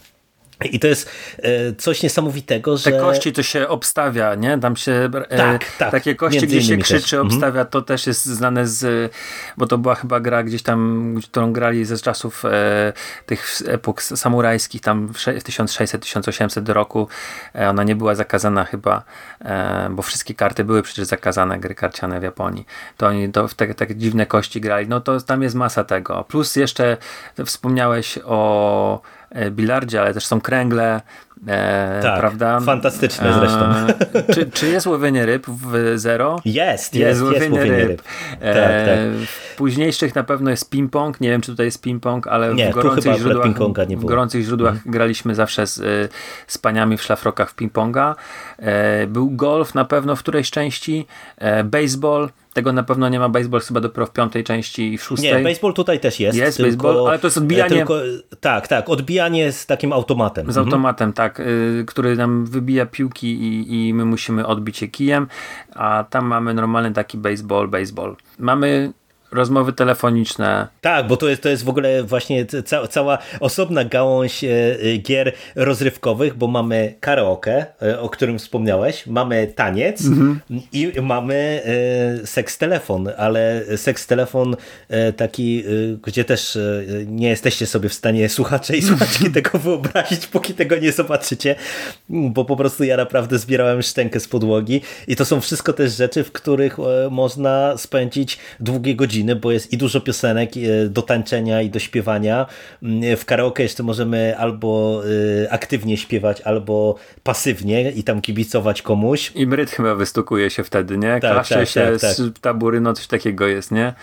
I to jest e, coś niesamowitego, że... Te kości to się obstawia, nie? Tam się e, Tak, tak. takie kości, Między gdzie się krzyczy, też. Mhm. obstawia, to też jest znane z, bo to była chyba gra gdzieś tam, którą grali ze czasów e, tych epok samurajskich, tam w sze- w 1600-1800 roku. E, ona nie była zakazana chyba, e, bo wszystkie karty były przecież zakazane, gry karciane w Japonii. To oni to w te, takie dziwne kości grali. No to tam jest masa tego. Plus jeszcze wspomniałeś o bilardzie, ale też są kręgle, e, tak, prawda? Fantastyczne zresztą. E, czy, czy jest łowienie ryb w Zero? Jest, jest, jest łowienie, jest łowienie ryb. ryb. E, tak, tak. W późniejszych na pewno jest ping-pong, nie wiem czy tutaj jest ping-pong, ale nie, w gorących źródłach, nie w gorących źródłach graliśmy zawsze z, z paniami w szlafrokach w ping-ponga. E, był golf na pewno w którejś części, e, baseball, tego na pewno nie ma baseball chyba dopiero w piątej części i w szóstej. Nie, baseball tutaj też jest. Jest tylko, baseball, ale to jest odbijanie. Tylko, tak, tak, odbijanie z takim automatem. Z mhm. automatem, tak, y, który nam wybija piłki i, i my musimy odbić je kijem, a tam mamy normalny taki baseball, baseball. Mamy rozmowy telefoniczne. Tak, bo to jest, to jest w ogóle właśnie ca cała osobna gałąź e, e, gier rozrywkowych, bo mamy karaoke, e, o którym wspomniałeś, mamy taniec mhm. i mamy seks telefon, ale seks telefon taki, gdzie też nie jesteście sobie w stanie słuchacze i słuchaczki tego wyobrazić, póki tego nie zobaczycie, bo po prostu ja naprawdę zbierałem szczękę z podłogi i to są wszystko też rzeczy, w których można spędzić długie godziny godziny, bo jest i dużo piosenek e, do tańczenia i do śpiewania. Mm, w karaoke jeszcze możemy albo e, aktywnie śpiewać, albo pasywnie i tam kibicować komuś. I mryt chyba wystukuje się wtedy, nie? Tak, Klaszcze tak, się tak, tak. z tabury, no coś takiego jest, nie?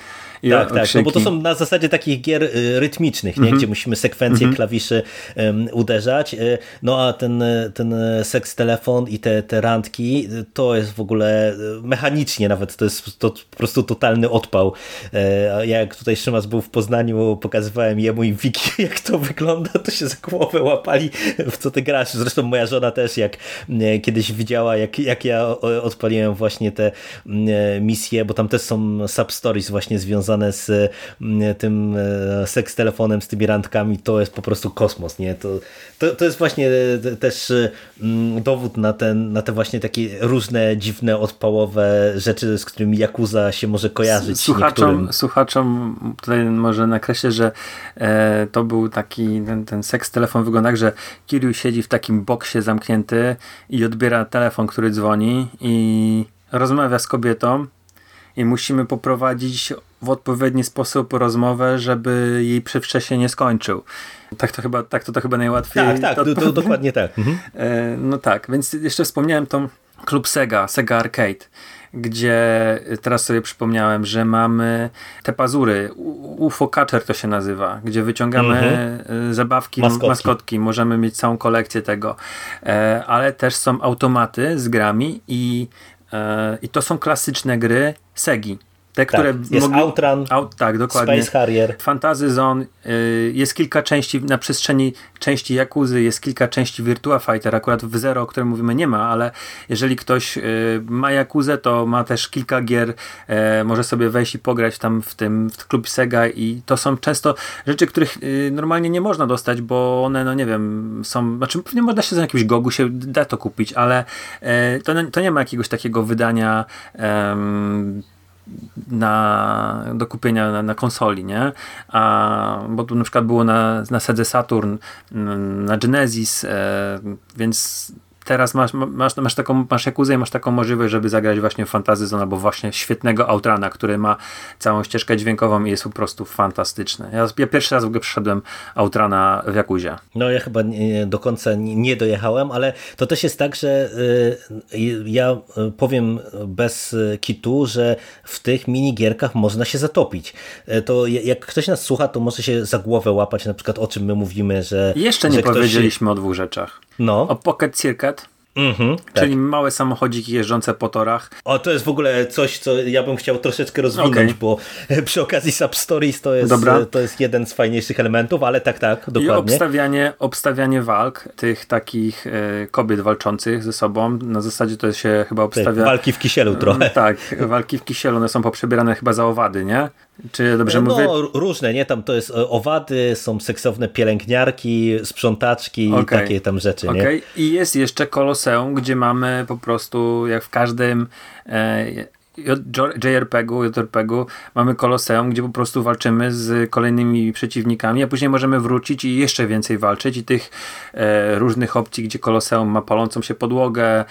Tak, tak, no bo to są na zasadzie takich gier y, rytmicznych, nie? Mhm. gdzie musimy sekwencje mhm. klawiszy um, uderzać. Y, no a ten, ten seks telefon i te, te randki to jest w ogóle y, mechanicznie nawet, to jest to po prostu totalny odpał. Ja jak tutaj Szymas był w Poznaniu, pokazywałem jemu i Wiki, jak to wygląda, to się za głowę łapali, w co ty grasz. Zresztą moja żona też, jak kiedyś widziała, jak, jak ja odpaliłem właśnie te misje, bo tam też są substories właśnie związane związane z mm, tym e, seks telefonem, z tymi randkami, to jest po prostu kosmos, nie? To, to, to jest właśnie e, też mm, dowód na, ten, na te właśnie takie różne, dziwne, odpałowe rzeczy, z którymi Yakuza się może kojarzyć słuchaczom, niektórym. Słuchaczom tutaj może nakreślę, że e, to był taki, ten, ten seks telefon wygląda tak, że Kiryu siedzi w takim boksie zamknięty i odbiera telefon, który dzwoni i rozmawia z kobietą i musimy poprowadzić w odpowiedni sposób rozmowę, żeby jej przedwcześnie nie skończył. Tak to chyba, tak to, to chyba najłatwiej. Tak, tak, to, to, dokładnie tak. Mhm. E, no tak, więc jeszcze wspomniałem tą klub Sega, Sega Arcade, gdzie teraz sobie przypomniałem, że mamy te pazury, UFO Catcher to się nazywa, gdzie wyciągamy mhm. zabawki, maskotki. maskotki. możemy mieć całą kolekcję tego, e, ale też są automaty z grami i E, I to są klasyczne gry Segi. Te, tak, które jest mogli... Outrun, Out, tak, dokładnie. Space Harrier. Fantasy Zone. Y, jest kilka części, na przestrzeni części Jakuzy jest kilka części Virtua Fighter. Akurat w Zero, o którym mówimy, nie ma, ale jeżeli ktoś y, ma Jakuzę, to ma też kilka gier. Y, może sobie wejść i pograć tam w tym w klub Sega i to są często rzeczy, których normalnie nie można dostać, bo one, no nie wiem, są, znaczy pewnie można się za jakimś gogu się da to kupić, ale to, to nie ma jakiegoś takiego wydania na, do kupienia na, na, konsoli, nie? A, bo tu na przykład było na, na Sedze Saturn, na Genesis, e, więc teraz masz, masz, masz taką, masz Jakuzę i masz taką możliwość, żeby zagrać właśnie w Fantasy Zone albo właśnie świetnego Outrana, który ma całą ścieżkę dźwiękową i jest po prostu fantastyczny. Ja, ja pierwszy raz w ogóle przeszedłem Outrana w Jakuzie. No ja chyba nie, do końca nie dojechałem, ale to też jest tak, że y, ja powiem bez kitu, że w tych minigierkach można się zatopić. Y, to jak ktoś nas słucha, to może się za głowę łapać na przykład o czym my mówimy, że... Jeszcze nie powiedzieliśmy ktoś... o dwóch rzeczach. No. O Pocket Circuit Mhm, czyli tak. małe samochodziki jeżdżące po torach. O, to jest w ogóle coś, co ja bym chciał troszeczkę rozwinąć, okay. bo przy okazji Substories to jest, to jest jeden z fajniejszych elementów, ale tak, tak, dokładnie. I obstawianie, obstawianie walk tych takich e, kobiet walczących ze sobą, na zasadzie to się chyba obstawia... Tak, walki w kisielu trochę. Tak, walki w kisielu, one są poprzebierane chyba za owady, nie? Czy dobrze no, mówię? różne, nie? Tam to jest e, owady, są seksowne pielęgniarki, sprzątaczki okay. i takie tam rzeczy, okay. nie? I jest jeszcze Koloseum, gdzie mamy po prostu, jak w każdym e, JRPG-u, JRPG-u mamy Koloseum, gdzie po prostu walczymy z kolejnymi przeciwnikami, a później możemy wrócić i jeszcze więcej walczyć i tych e, różnych opcji, gdzie Koloseum ma palącą się podłogę,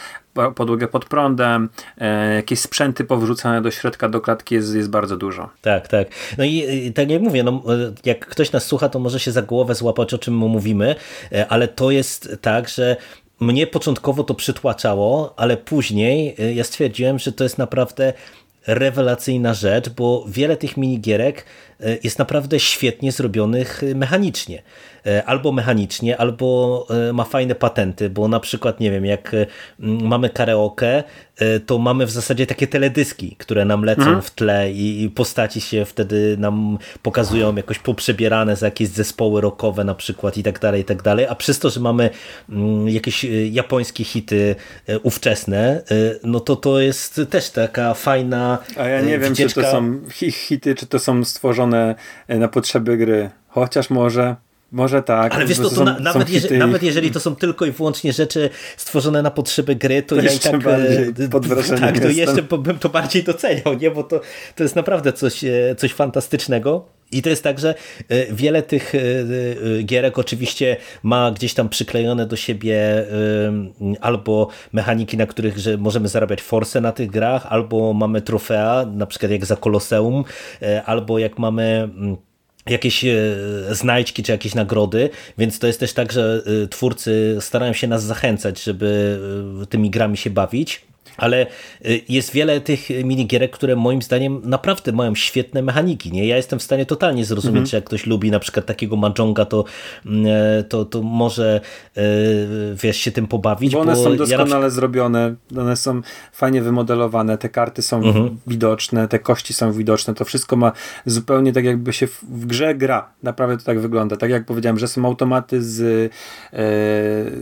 podłogę pod prądem, e, jakieś sprzęty powrzucane do środka, do klatki jest, jest bardzo dużo. Tak, tak. No i, tak jak mówię, no, e, jak ktoś nas słucha, to może się za głowę złapać, o czym mu mówimy, e, ale to jest tak, że mnie początkowo to przytłaczało, ale później e, ja stwierdziłem, że to jest naprawdę rewelacyjna rzecz, bo wiele tych minigierek jest naprawdę świetnie zrobionych mechanicznie. E, albo mechanicznie, albo e, ma fajne patenty, bo na przykład, nie wiem, jak e, mamy karaoke, to mamy w zasadzie takie teledyski, które nam lecą mhm. w tle i postaci się wtedy nam pokazują jakoś poprzebierane za jakieś zespoły rockowe na przykład i tak dalej, i tak dalej, a przez to, że mamy jakieś japońskie hity ówczesne, no to to jest też taka fajna A ja nie wiem, czy to są hity, czy to są stworzone na potrzeby gry. Chociaż może może tak. Ale wiesz, to, to są, na, nawet, jeżeli, nawet, jeżeli, to są tylko i wyłącznie rzeczy stworzone na potrzeby gry, to, to ja i tak e, pod tak, to jeszcze bym to bardziej doceniał, nie? bo to, to jest naprawdę coś, e, coś fantastycznego. I to jest tak, że e, wiele tych gierek oczywiście ma gdzieś tam przyklejone do siebie albo mechaniki, na których że możemy zarabiać force na tych grach, albo mamy trofea, na przykład jak za Koloseum, albo jak mamy mm, jakieś e, znajdźki czy jakieś nagrody, więc to jest też tak, że e, twórcy starają się nas zachęcać, żeby e, tymi grami się bawić ale y, jest wiele tych minigierek, które moim zdaniem naprawdę mają świetne mechaniki. Nie? Ja jestem w stanie totalnie zrozumieć, mhm. że jak ktoś lubi na przykład takiego Mahjonga, to, mm, e, to, to może e, wiesz, się tym pobawić. Bo one bo są doskonale ja zrobione, one są fajnie wymodelowane, te karty są mhm. widoczne, te kości są widoczne, to wszystko ma zupełnie tak jakby się w, grze gra. Naprawdę to tak wygląda. Tak jak powiedziałem, że są automaty z, e,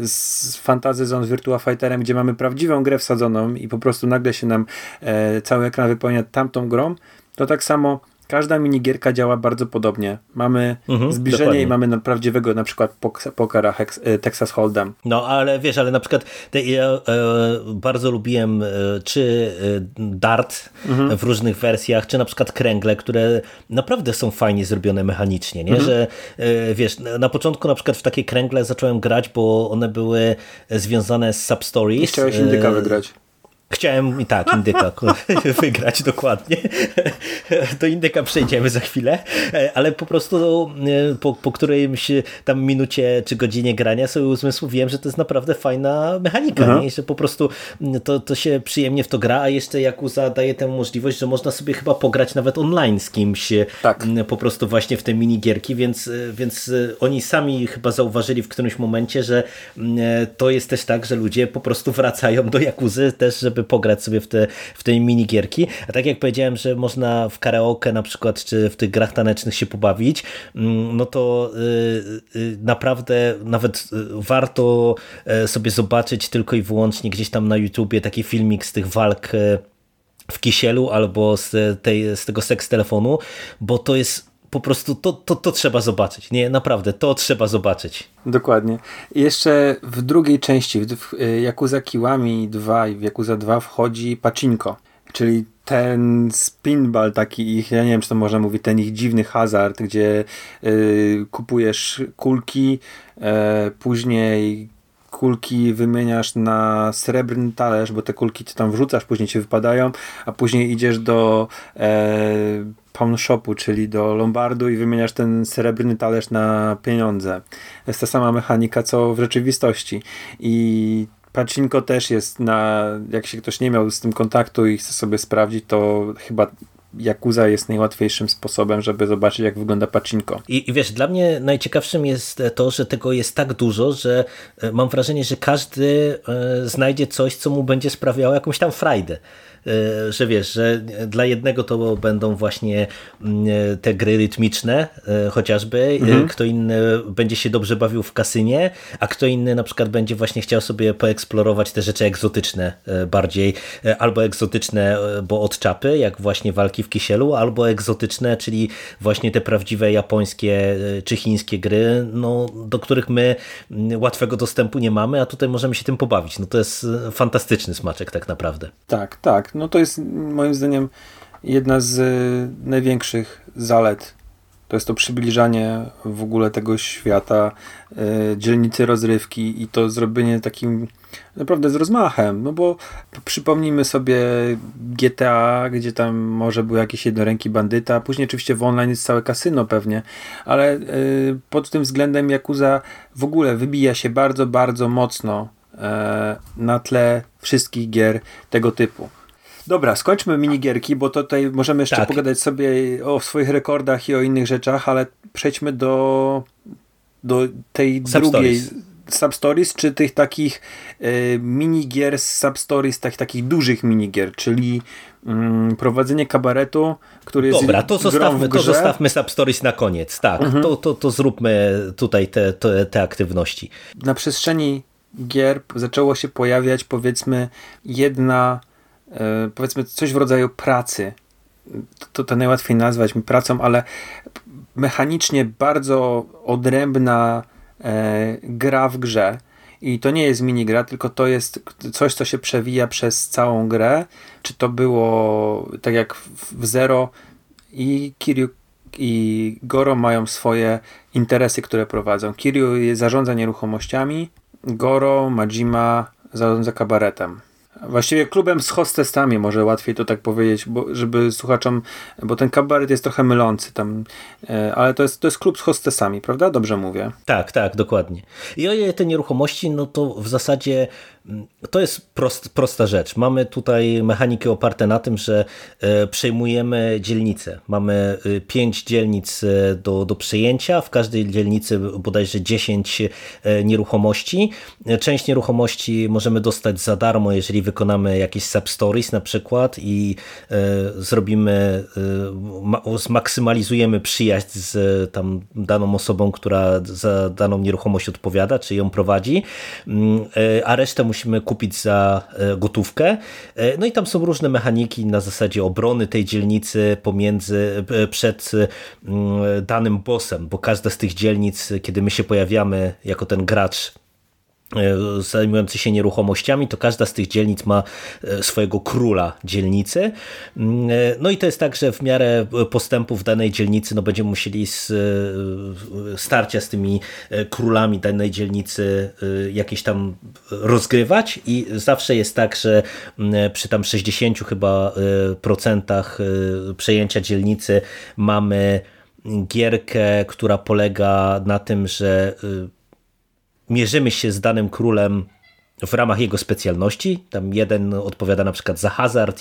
z Fantasy Zone Virtua Fighterem, gdzie mamy prawdziwą grę wsadzoną i po prostu nagle się nam e, cały ekran wypełnia tamtą grą, to tak samo każda minigierka działa bardzo podobnie. Mamy mhm, zbliżenie dokładnie. i mamy prawdziwego na przykład pokera e, Texas Hold'em. No ale wiesz, ale na przykład ja e, bardzo lubiłem e, czy e, dart mhm. w różnych wersjach, czy na przykład kręgle, które naprawdę są fajnie zrobione mechanicznie, nie? Mhm. Że e, wiesz, na początku na przykład w takie kręgle zacząłem grać, bo one były związane z substories. I chciałeś indyka wygrać. Chciałem i tak indyka wygrać dokładnie. Do indyka przejdziemy za chwilę, ale po prostu e, po, po którejś tam minucie czy godzinie grania sobie uzmysłowiłem, że to jest naprawdę fajna mechanika nie? że po prostu to, to się przyjemnie w to gra, a jeszcze Yakuza daje tę możliwość, że można sobie chyba pograć nawet online z kimś tak. po prostu właśnie w te minigierki, więc, więc oni sami chyba zauważyli w którymś momencie, że to jest też tak, że ludzie po prostu wracają do Jakuzy też, żeby żeby pograć sobie w te, w te minigierki. A tak jak powiedziałem, że można w karaoke na przykład, czy w tych grach tanecznych się pobawić, mm, no to y, y, naprawdę nawet y, warto e, sobie zobaczyć tylko i wyłącznie gdzieś tam na YouTubie taki filmik z tych walk e, w kisielu albo z, tej, z tego seks telefonu, bo to jest po prostu to, to, to trzeba zobaczyć. Nie, naprawdę, to trzeba zobaczyć. Dokładnie. Jeszcze w drugiej części, w Yakuza Kiwami 2 i w Yakuza 2 wchodzi pacinko, czyli ten spinball taki ich, ja nie wiem czy to można mówić, ten ich dziwny hazard, gdzie y, kupujesz kulki, y, później kulki wymieniasz na srebrny talerz, bo te kulki ty tam wrzucasz, później ci wypadają, a później idziesz do e, pawn shopu, czyli do lombardu i wymieniasz ten srebrny talerz na pieniądze. Jest ta sama mechanika, co w rzeczywistości. I Pacinko też jest na, jak się ktoś nie miał z tym kontaktu i chce sobie sprawdzić, to chyba Yakuza jest najłatwiejszym sposobem, żeby zobaczyć, jak wygląda pacinko. I, I, wiesz, dla mnie najciekawszym jest to, że tego jest tak dużo, że e, mam wrażenie, że każdy e, znajdzie coś, co mu będzie sprawiało jakąś tam frajdę. E, że wiesz, że dla jednego to będą właśnie mm, te gry rytmiczne e, chociażby, e, mhm. kto inny będzie się dobrze bawił w kasynie, a kto inny na przykład będzie właśnie chciał sobie poeksplorować te rzeczy egzotyczne bardziej, albo egzotyczne, bo od czapy, jak właśnie walki w kisielu, albo egzotyczne, czyli właśnie te prawdziwe japońskie czy chińskie gry, no, do których my mm, łatwego dostępu nie mamy, a tutaj możemy się tym pobawić. No to jest fantastyczny smaczek tak naprawdę. Tak, tak no to jest moim zdaniem jedna z największych zalet to jest to przybliżanie w ogóle tego świata, yy, dzielnicy rozrywki i to zrobienie takim naprawdę z rozmachem, no bo przypomnijmy sobie GTA, gdzie tam może był jakiś jednoręki bandyta, później oczywiście w online jest całe kasyno pewnie, ale yy, pod tym względem Yakuza w ogóle wybija się bardzo, bardzo mocno na tle wszystkich gier tego typu. Dobra, skończmy minigierki, bo tutaj możemy jeszcze tak. pogadać sobie o swoich rekordach i o innych rzeczach, ale przejdźmy do, do tej drugiej substories, czy tych takich y, minigier z substories, tak, takich dużych minigier, czyli y, prowadzenie kabaretu, który jest Dobra, to zostawmy, to zostawmy substories na koniec, tak, mhm. to, to, to zróbmy tutaj te, te, te aktywności. Na przestrzeni gier zaczęło się pojawiać powiedzmy jedna powiedzmy coś w rodzaju pracy. To, to najłatwiej nazwać mi pracą, ale mechanicznie bardzo odrębna e, gra w grze. I to nie jest minigra, tylko to jest coś, co się przewija przez całą grę. Czy to było tak jak w Zero i Kiryu i Goro mają swoje interesy, które prowadzą. Kiryu zarządza nieruchomościami, Goro, Majima zarządza kabaretem. Właściwie klubem z hostessami, może łatwiej to tak powiedzieć, bo, żeby słuchaczom, bo ten kabaret jest trochę mylący tam, e, ale to jest, to jest klub z hostessami, prawda? Dobrze mówię. Tak, tak, dokładnie. I o te nieruchomości, no to w zasadzie to jest prost, prosta rzecz. Mamy tutaj mechaniki oparte na tym, że e, przejmujemy dzielnice. Mamy e, pięć dzielnic e, do, do przejęcia, w każdej dzielnicy bodajże 10 nieruchomości. Część nieruchomości możemy dostać za darmo, jeżeli wykonamy jakieś substories na przykład i zrobimy, zmaksymalizujemy przyjaźń z tam daną osobą, która za daną nieruchomość odpowiada, czy ją prowadzi, mm, a resztę musimy musimy kupić za e, gotówkę. E, no i tam są różne mechaniki na zasadzie obrony tej dzielnicy pomiędzy, e, przed danym bossem, bo każda z tych dzielnic, kiedy my się pojawiamy jako ten gracz zajmujący się nieruchomościami, to każda z tych dzielnic ma e, swojego króla dzielnicy. Mm, e, no i to jest tak, że w miarę postępu w danej dzielnicy no będziemy musieli z, starcia z tymi królami danej dzielnicy jakieś tam rozgrywać i zawsze jest tak, że mm, przy tam 60 chyba procentach przejęcia dzielnicy mamy gierkę, która polega na tym, że mierzymy się z danym królem w ramach jego specjalności. Tam jeden odpowiada na przykład za hazard,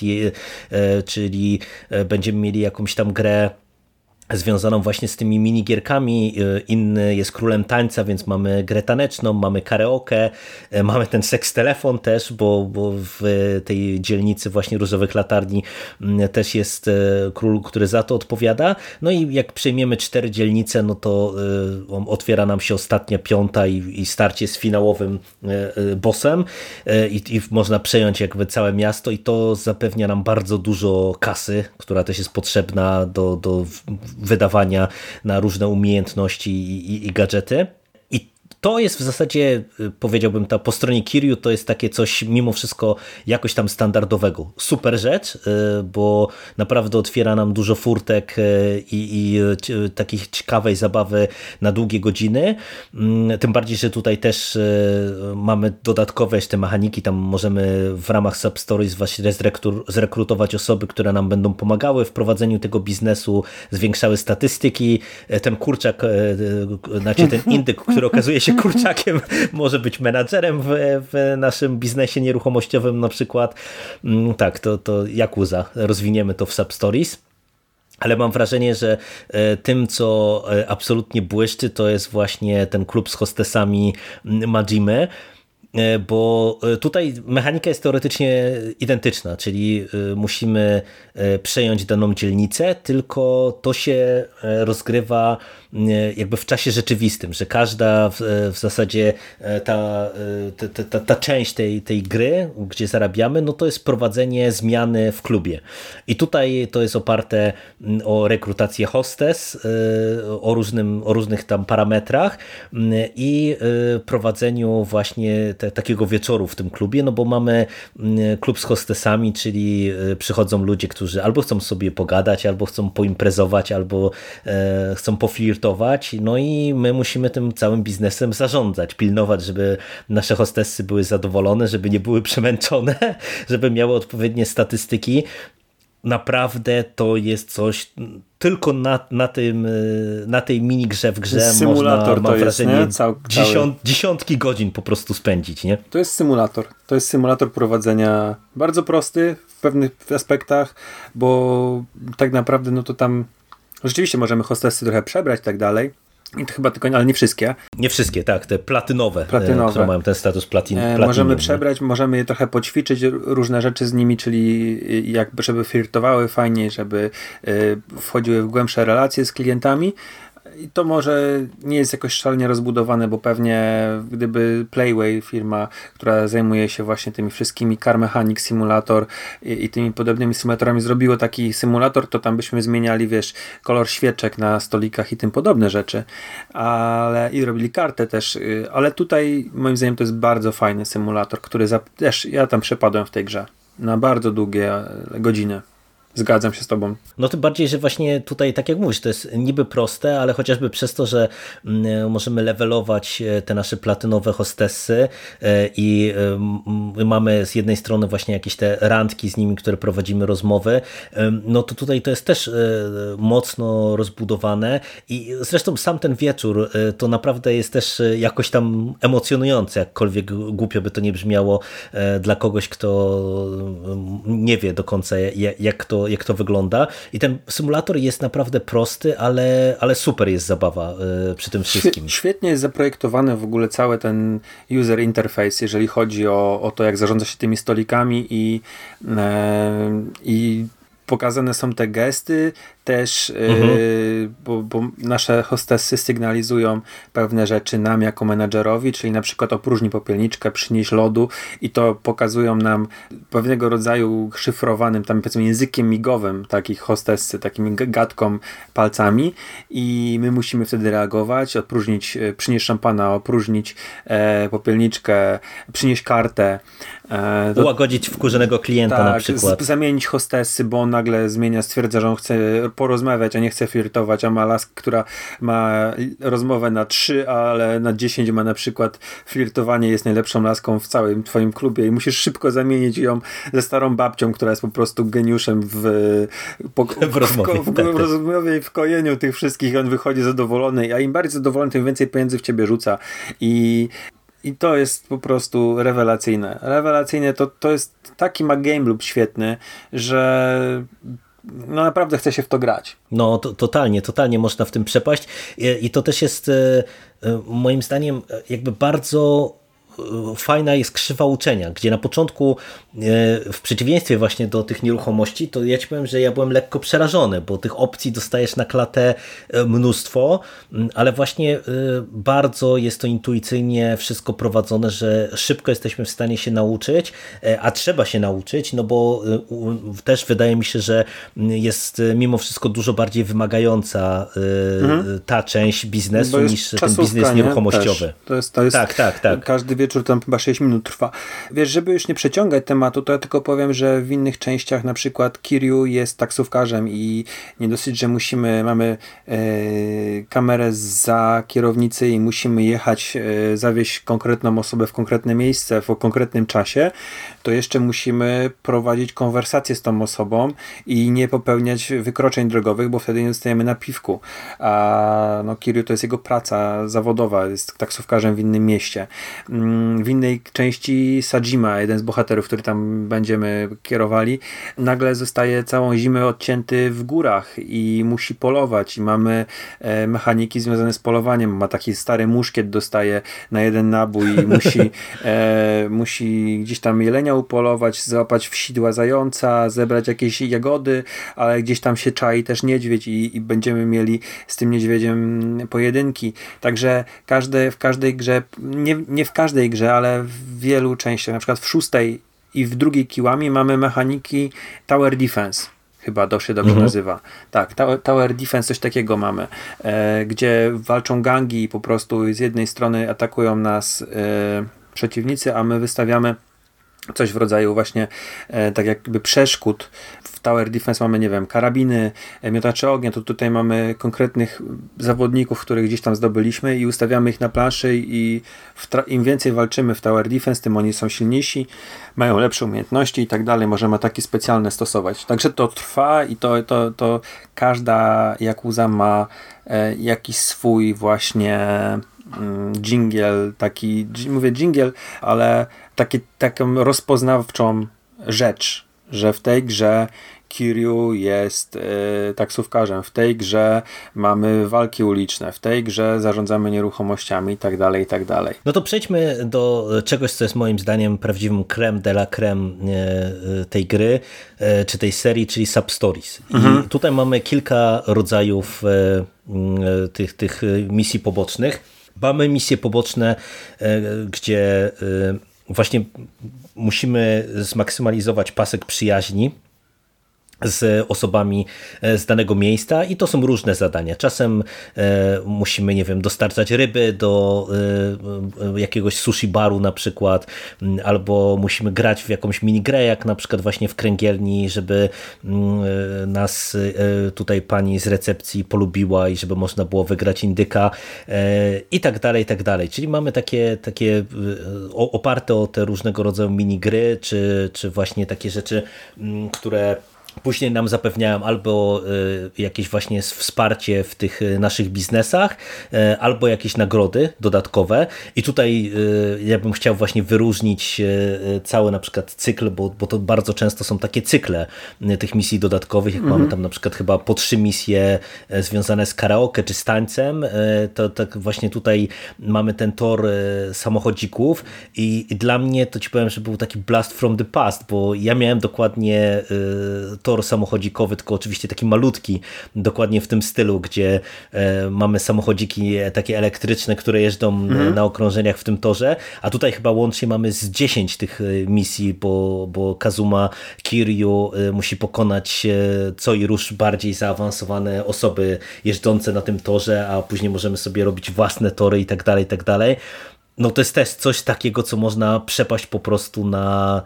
e, czyli e, będziemy mieli jakąś tam grę związaną właśnie z tymi minigierkami. E, inny jest królem tańca, więc mamy grę taneczną, mamy karaoke, e, mamy ten seks telefon też, bo, bo w tej dzielnicy właśnie różowych latarni mm, też jest e, król, który za to odpowiada. No i jak przejmiemy cztery dzielnice, no to otwiera nam się ostatnia piąta i, i starcie z finałowym bossem i, i można przejąć jakby całe miasto i to zapewnia nam bardzo dużo kasy, która też jest potrzebna do, do wydawania na różne umiejętności i, i, i gadżety to jest w zasadzie, y, powiedziałbym, ta po stronie Kiryu to jest takie coś mimo wszystko jakoś tam standardowego. Super rzecz, y, bo naprawdę otwiera nam dużo furtek y, i, i takich ciekawej zabawy na długie godziny. Mm, tym bardziej, że tutaj też mamy dodatkowe jeszcze mechaniki, tam możemy w ramach Substories właśnie zrekrutować osoby, które nam będą pomagały w prowadzeniu tego biznesu, zwiększały statystyki. Ten kurczak, znaczy ten indyk, który okazuje się kurczakiem, może być menadżerem w, w naszym biznesie nieruchomościowym na przykład. Mm, tak, to, to Yakuza, rozwiniemy to w Substories. Ale mam wrażenie, że e, tym, co e, absolutnie błyszczy, to jest właśnie ten klub z hostesami mm, Majimy, bo tutaj mechanika jest teoretycznie identyczna, czyli musimy przejąć daną dzielnicę, tylko to się rozgrywa jakby w czasie rzeczywistym, że każda w, w zasadzie e, ta, e, ta, ta, ta, część tej, tej gry, gdzie zarabiamy, no to jest prowadzenie zmiany w klubie. I tutaj to jest oparte o rekrutację hostes, e, o, różnym, o różnych tam parametrach i prowadzeniu właśnie te, takiego wieczoru w tym klubie, no bo mamy mm, klub z hostesami, czyli przychodzą ludzie, którzy albo chcą sobie pogadać, albo chcą poimprezować, albo chcą poflirtować, no i my musimy tym całym biznesem zarządzać, pilnować, żeby nasze hostessy były zadowolone, żeby nie były przemęczone, żeby miały odpowiednie statystyki. Naprawdę to jest coś tylko na, na, tym, e, na tej minigrze w grze symulator można, mam wrażenie, jest, Cał, dziesiąt, dziesiątki godzin po prostu spędzić. Nie? To jest symulator. To jest symulator prowadzenia bardzo prosty w pewnych aspektach, bo tak naprawdę no to tam rzeczywiście możemy hostessy trochę przebrać i tak dalej, i to chyba tylko, ale nie wszystkie. Nie wszystkie, tak, te platynowe, e, platynowe. które mają ten status platin, e, Możemy przebrać, możemy je trochę poćwiczyć, różne rzeczy z nimi, czyli jakby żeby flirtowały fajniej, żeby e, wchodziły w głębsze relacje z klientami, i to może nie jest jakoś szalenie rozbudowane, bo pewnie gdyby Playway, firma, która zajmuje się właśnie tymi wszystkimi Car Mechanic Simulator i, i, tymi podobnymi symulatorami, zrobiło taki symulator, to tam byśmy zmieniali, wiesz, kolor świeczek na stolikach i tym podobne rzeczy. Ale i robili kartę też, y, ale tutaj moim zdaniem to jest bardzo fajny symulator, który za, też ja tam przepadłem w tej grze na bardzo długie e, godziny. Zgadzam się z tobą. No tym bardziej, że właśnie tutaj, tak jak mówisz, to jest niby proste, ale chociażby przez to, że mm, możemy levelować e, te nasze platynowe hostessy e, i e, mamy z jednej strony właśnie jakieś te randki z nimi, które prowadzimy rozmowy, no to tutaj to jest też mocno rozbudowane i zresztą sam ten wieczór to naprawdę jest też jakoś tam emocjonujące, jakkolwiek głupio by to nie brzmiało dla kogoś, kto nie wie do końca jak to jak to wygląda. I ten symulator jest naprawdę prosty, ale, ale super jest zabawa e, przy tym wszystkim. Świetnie jest zaprojektowany w ogóle cały ten user interface, jeżeli chodzi o, o to, jak zarządza się tymi stolikami i, e, i pokazane są te gesty, też, mhm. yy, bo, bo, nasze hostessy sygnalizują pewne rzeczy nam jako menadżerowi, czyli na przykład opróżnij popielniczkę, przynieś lodu i to pokazują nam pewnego rodzaju szyfrowanym, tam powiedzmy językiem migowym takich hostessy, takim gadką palcami i my musimy wtedy reagować, opróżnić, e, przynieść szampana, opróżnić e, popielniczkę, przynieść kartę. E, do, Ułagodzić wkurzonego klienta tak, na przykład. zamienić hostessy, bo on nagle zmienia, stwierdza, że on chce porozmawiać, a nie chce flirtować, a ma laskę, która ma rozmowę na trzy, ale na dziesięć ma na przykład flirtowanie jest najlepszą laską w całym twoim klubie i musisz szybko zamienić ją ze starą babcią, która jest po prostu geniuszem w, po, w, rozmowie, w, w, w rozmowie i w kojeniu tych wszystkich. On wychodzi zadowolony, a im bardziej zadowolony, tym więcej pieniędzy w ciebie rzuca. I i to jest po prostu rewelacyjne. Rewelacyjne to, to jest taki ma game loop świetny, że no naprawdę chce się w to grać. No to, totalnie, totalnie można w tym przepaść I, i to też jest e, e, moim zdaniem e, jakby bardzo fajna jest krzywa uczenia, gdzie na początku e, w przeciwieństwie właśnie do tych nieruchomości, to ja ci powiem, że ja byłem lekko przerażony, bo tych opcji dostajesz na klatę e, mnóstwo, ale właśnie e, bardzo jest to intuicyjnie wszystko prowadzone, że szybko jesteśmy w stanie się nauczyć, a trzeba się nauczyć, no bo też wydaje mi się, że jest mimo wszystko dużo bardziej wymagająca mhm. ta część biznesu niż ten biznes nieruchomościowy. To jest, to jest, tak, tak, tak. Każdy wie wieczór tam chyba 6 minut trwa. Wiesz, żeby już nie przeciągać tematu, to ja tylko powiem, że w innych częściach na przykład Kiryu jest taksówkarzem i nie dosyć, że musimy, mamy e, kamerę za kierownicy i musimy jechać, e, zawieźć konkretną osobę w konkretne miejsce w konkretnym czasie, to jeszcze musimy prowadzić konwersację z tą osobą i nie popełniać wykroczeń drogowych, bo wtedy nie dostajemy na piwku. A no, Kiryu to jest jego praca zawodowa, jest taksówkarzem w innym mieście. Mm, w innej części Sajima, jeden z bohaterów, który tam będziemy kierowali, nagle zostaje całą zimę odcięty w górach i musi polować i mamy e, mechaniki związane z polowaniem. Ma taki stary muszkiet, dostaje na jeden nabój i musi, e, musi gdzieś tam jelenia upolować, złapać wsidła zająca, zebrać jakieś jagody, ale gdzieś tam się czai też niedźwiedź i, i będziemy mieli z tym niedźwiedziem pojedynki. Także każde, w każdej grze, nie, nie w każdej grze, grze, ale w wielu częściach, na przykład w szóstej i w drugiej Kiłami mamy mechaniki Tower Defense chyba to się dobrze mhm. nazywa. Tak, Tower Defense, coś takiego mamy, e, gdzie walczą gangi i po prostu z jednej strony atakują nas e, przeciwnicy, a my wystawiamy coś w rodzaju właśnie e, tak jakby przeszkód. W Tower Defense mamy, nie wiem, karabiny, e, miotacze ognia, to tutaj mamy konkretnych zawodników, których gdzieś tam zdobyliśmy i ustawiamy ich na planszy i im więcej walczymy w Tower Defense, tym oni są silniejsi, mają lepsze umiejętności i tak dalej, możemy ataki specjalne stosować. Także to trwa i to, to, to każda Yakuza ma e, jakiś swój właśnie mm, jingle, taki, mówię jingle, ale taki, taką rozpoznawczą rzecz, że w tej grze Kiryu jest y, taksówkarzem, w tej grze mamy walki uliczne, w tej grze zarządzamy nieruchomościami i tak dalej, i tak dalej. No to przejdźmy do czegoś, co jest moim zdaniem prawdziwym creme de la creme y, tej gry, y, czy tej serii, czyli substories. Mhm. I tutaj mamy kilka rodzajów tych, tych misji pobocznych. Mamy misje poboczne, gdzie właśnie musimy zmaksymalizować pasek przyjaźni z osobami e, z danego miejsca i to są różne zadania. Czasem e, musimy, nie wiem, dostarczać ryby do e, jakiegoś sushi baru na przykład, albo musimy grać w jakąś minigrę, jak na przykład właśnie w kręgielni, żeby nas tutaj pani z recepcji polubiła i żeby można było wygrać indyka i tak dalej, i tak dalej. Czyli mamy takie, takie oparte o te różnego rodzaju minigry, czy, czy właśnie takie rzeczy, które Później nam zapewniają albo e, jakieś właśnie wsparcie w tych e, naszych biznesach, e, albo jakieś nagrody dodatkowe. I tutaj ja bym chciał właśnie wyróżnić cały na przykład cykl, bo, bo to bardzo często są takie cykle tych misji dodatkowych, jak mamy tam na przykład chyba po trzy misje związane z karaoke czy z tańcem, to tak właśnie tutaj mamy ten tor samochodzików. I, i dla mnie to ci powiem, że był taki blast from the past, bo ja miałem dokładnie tor samochodzikowy, tylko oczywiście taki malutki, dokładnie w tym stylu, gdzie e, mamy samochodziki takie elektryczne, które jeżdżą e, mhm. na okrążeniach w tym torze, a tutaj chyba łącznie mamy z 10 tych e, misji, bo, bo Kazuma Kiryu musi pokonać co i rusz bardziej zaawansowane osoby jeżdżące na tym torze, a później możemy sobie robić własne tory i tak dalej, i tak dalej. No to jest też coś takiego, co można przepaść po prostu na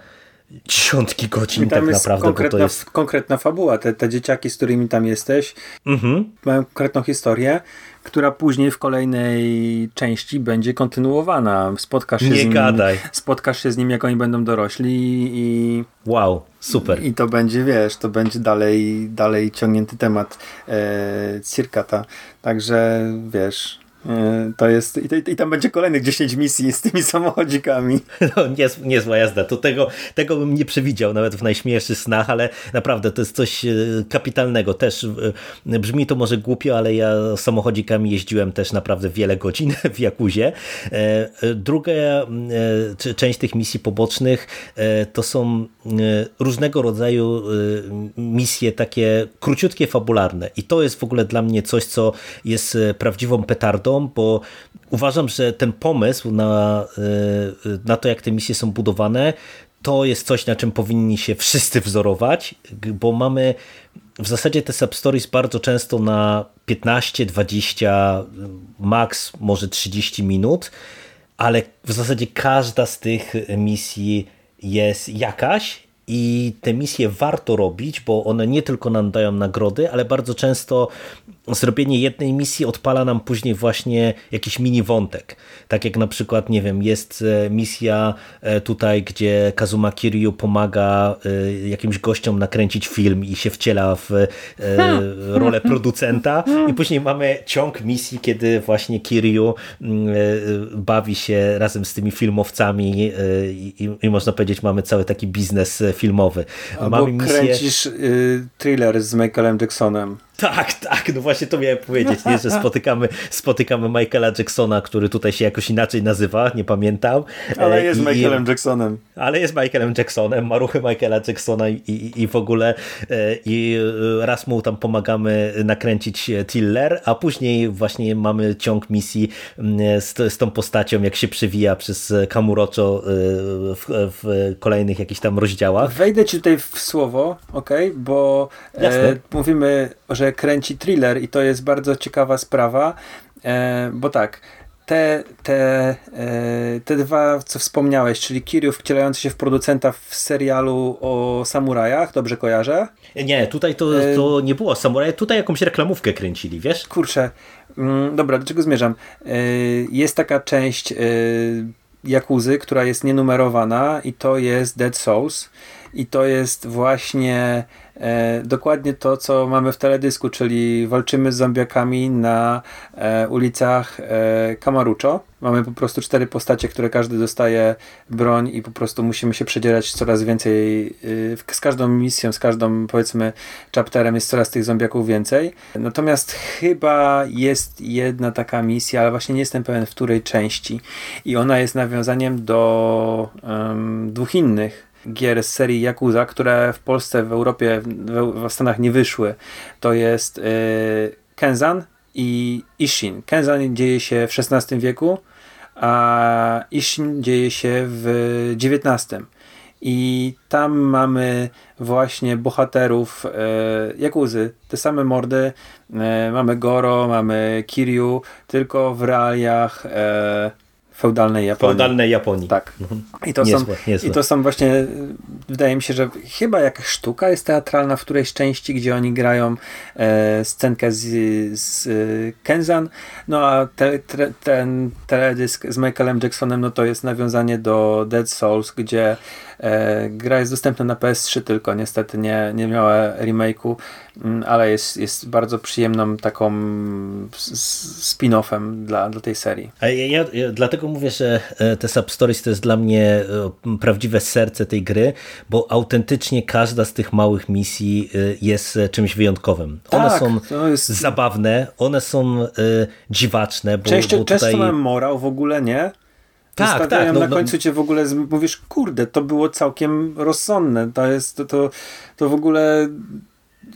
dziesiątki godzin tak naprawdę. Konkretna, bo to jest... konkretna fabuła. Te, te dzieciaki, z którymi tam jesteś, mhm. mają konkretną historię, która później w kolejnej części będzie kontynuowana. Spotkasz się, Nie z nim, gadaj. spotkasz się z nim, jak oni będą dorośli i... Wow, super. I to będzie, wiesz, to będzie dalej, dalej ciągnięty temat e, Cirkata. Także, wiesz, to jest, i, i, tam będzie kolejnych 10 misji z tymi samochodzikami. No, niez, niezła jazda. To tego, tego bym nie przewidział nawet w najśmielszych snach, ale naprawdę to jest coś e, kapitalnego. Też e, brzmi to może głupio, ale ja samochodzikami jeździłem też naprawdę wiele godzin w Jakuzie. Druga część tych misji pobocznych to są różnego rodzaju misje takie króciutkie, fabularne. I to jest w ogóle dla mnie coś, co jest prawdziwą petardą bo uważam, że ten pomysł na, e, na to, jak te misje są budowane, to jest coś, na czym powinni się wszyscy wzorować, bo mamy w zasadzie te substories bardzo często na 15, 20, max może 30 minut, ale w zasadzie każda z tych misji jest jakaś i te misje warto robić, bo one nie tylko nam dają nagrody, ale bardzo często zrobienie jednej misji odpala nam później właśnie jakiś mini wątek. Tak jak na przykład, nie wiem, jest e, misja e, tutaj, gdzie Kazuma Kiryu pomaga e, jakimś gościom nakręcić film i się wciela w rolę producenta. I później mamy ciąg misji, kiedy właśnie Kiryu mm, bawi się razem z tymi filmowcami i, i można powiedzieć, mamy cały taki biznes filmowy. Albo mamy misję... kręcisz y, thriller z Michaelem Jacksonem. Tak, tak, no właśnie to miałem powiedzieć, nie? że spotykamy, spotykamy Michaela Jacksona, który tutaj się jakoś inaczej nazywa, nie pamiętam. Ale e, jest I, Michaelem Jacksonem. Ale jest Michaelem Jacksonem, ma ruchy Michaela Jacksona i, i, i w ogóle e, i e, raz mu tam pomagamy nakręcić tiller, a później właśnie mamy ciąg misji z, z tą postacią, jak się przewija przez Kamurocho w, w kolejnych jakichś tam rozdziałach. Wejdę ci tutaj w słowo, ok, bo e, mówimy, że kręci thriller i to jest bardzo ciekawa sprawa, e, bo tak, te, te, e, te dwa, co wspomniałeś, czyli Kiryu wcielający się w producenta w serialu o samurajach, dobrze kojarzę? Nie, tutaj to, E, to nie było samuraj, tutaj jakąś reklamówkę kręcili, wiesz? Kurczę, mm, dobra, do czego zmierzam? Jest taka część Jakuzy, która jest nienumerowana i to jest Dead Souls i to jest właśnie e, dokładnie to, co mamy w teledysku, czyli walczymy z zombiakami na e, ulicach e, Kamarucho. Mamy po prostu cztery postacie, które każdy dostaje broń i po prostu musimy się przedzierać coraz więcej. y, z każdą misją, z każdą powiedzmy chapterem jest coraz tych zombiaków więcej. Natomiast chyba jest jedna taka misja, ale właśnie nie jestem pewien w której części. I ona jest nawiązaniem do em, dwóch innych gier z serii Yakuza, które w Polsce, w Europie, w, w Stanach nie wyszły. To jest y, Kenzan i Ishin. Kenzan dzieje się w XVI wieku, a Ishin dzieje się w XIX. I tam mamy właśnie bohaterów e, Jakuzy, te same mordy. E, mamy Goro, mamy Kiryu, tylko w realiach e, feudalnej Japonii. Feudalnej Japonii. Tak. I to, Niezłe, są, niezłe. I to są właśnie, wydaje mi się, że chyba jakaś sztuka jest teatralna w którejś części, gdzie oni grają e, scenkę z, z y, Kenzan, no a te, tre, ten teledysk z Michaelem Jacksonem, no to jest nawiązanie do Dead Souls, gdzie e, gra jest dostępna na PS3 tylko, niestety nie, nie miała remake'u, mm, ale jest, jest bardzo przyjemną taką spin-offem dla, dla tej serii. Ja, ja, ja dlatego mówię, że e, te substories to jest dla mnie e, prawdziwe serce tej gry, bo autentycznie każda z tych małych misji e, jest e, czymś wyjątkowym. One Tak, są jest- zabawne, one są e, dziwaczne, bo, Często, bo często tutaj... mamy morał w ogóle, nie? Tak, Zostawiają tak, no, na no- końcu cię w ogóle, z- mówisz, kurde, to było całkiem rozsądne. To jest, to, to, to w ogóle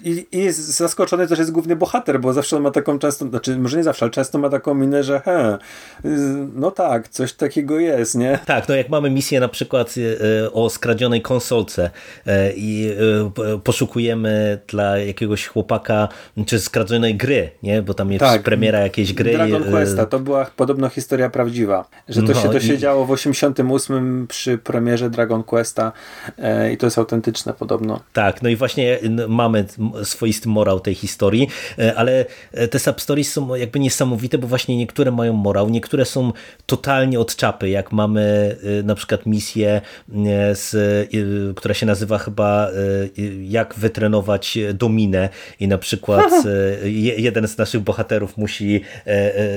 i, i jest zaskoczony też jest główny bohater, bo zawsze on ma taką często, znaczy może nie zawsze, ale często ma taką minę, że he, y, no tak, coś takiego jest, nie? Tak, no jak mamy misję na przykład e, o skradzionej konsolce e, i p- poszukujemy dla jakiegoś chłopaka, czy skradzionej gry, nie? bo tam jest Tak. premiera jakiejś gry. Dragon Questa, to była podobno historia prawdziwa, że to No się to i- się działo w 88 przy premierze Dragon Questa e, i to jest autentyczne podobno. Tak, no i właśnie mamy swoisty morał tej historii, e, ale e, te substories są jakby niesamowite, bo właśnie niektóre mają morał, niektóre są totalnie od czapy, jak mamy e, na przykład misję, z, która się nazywa chyba jak wytrenować dominę i na przykład je- jeden z naszych bohaterów musi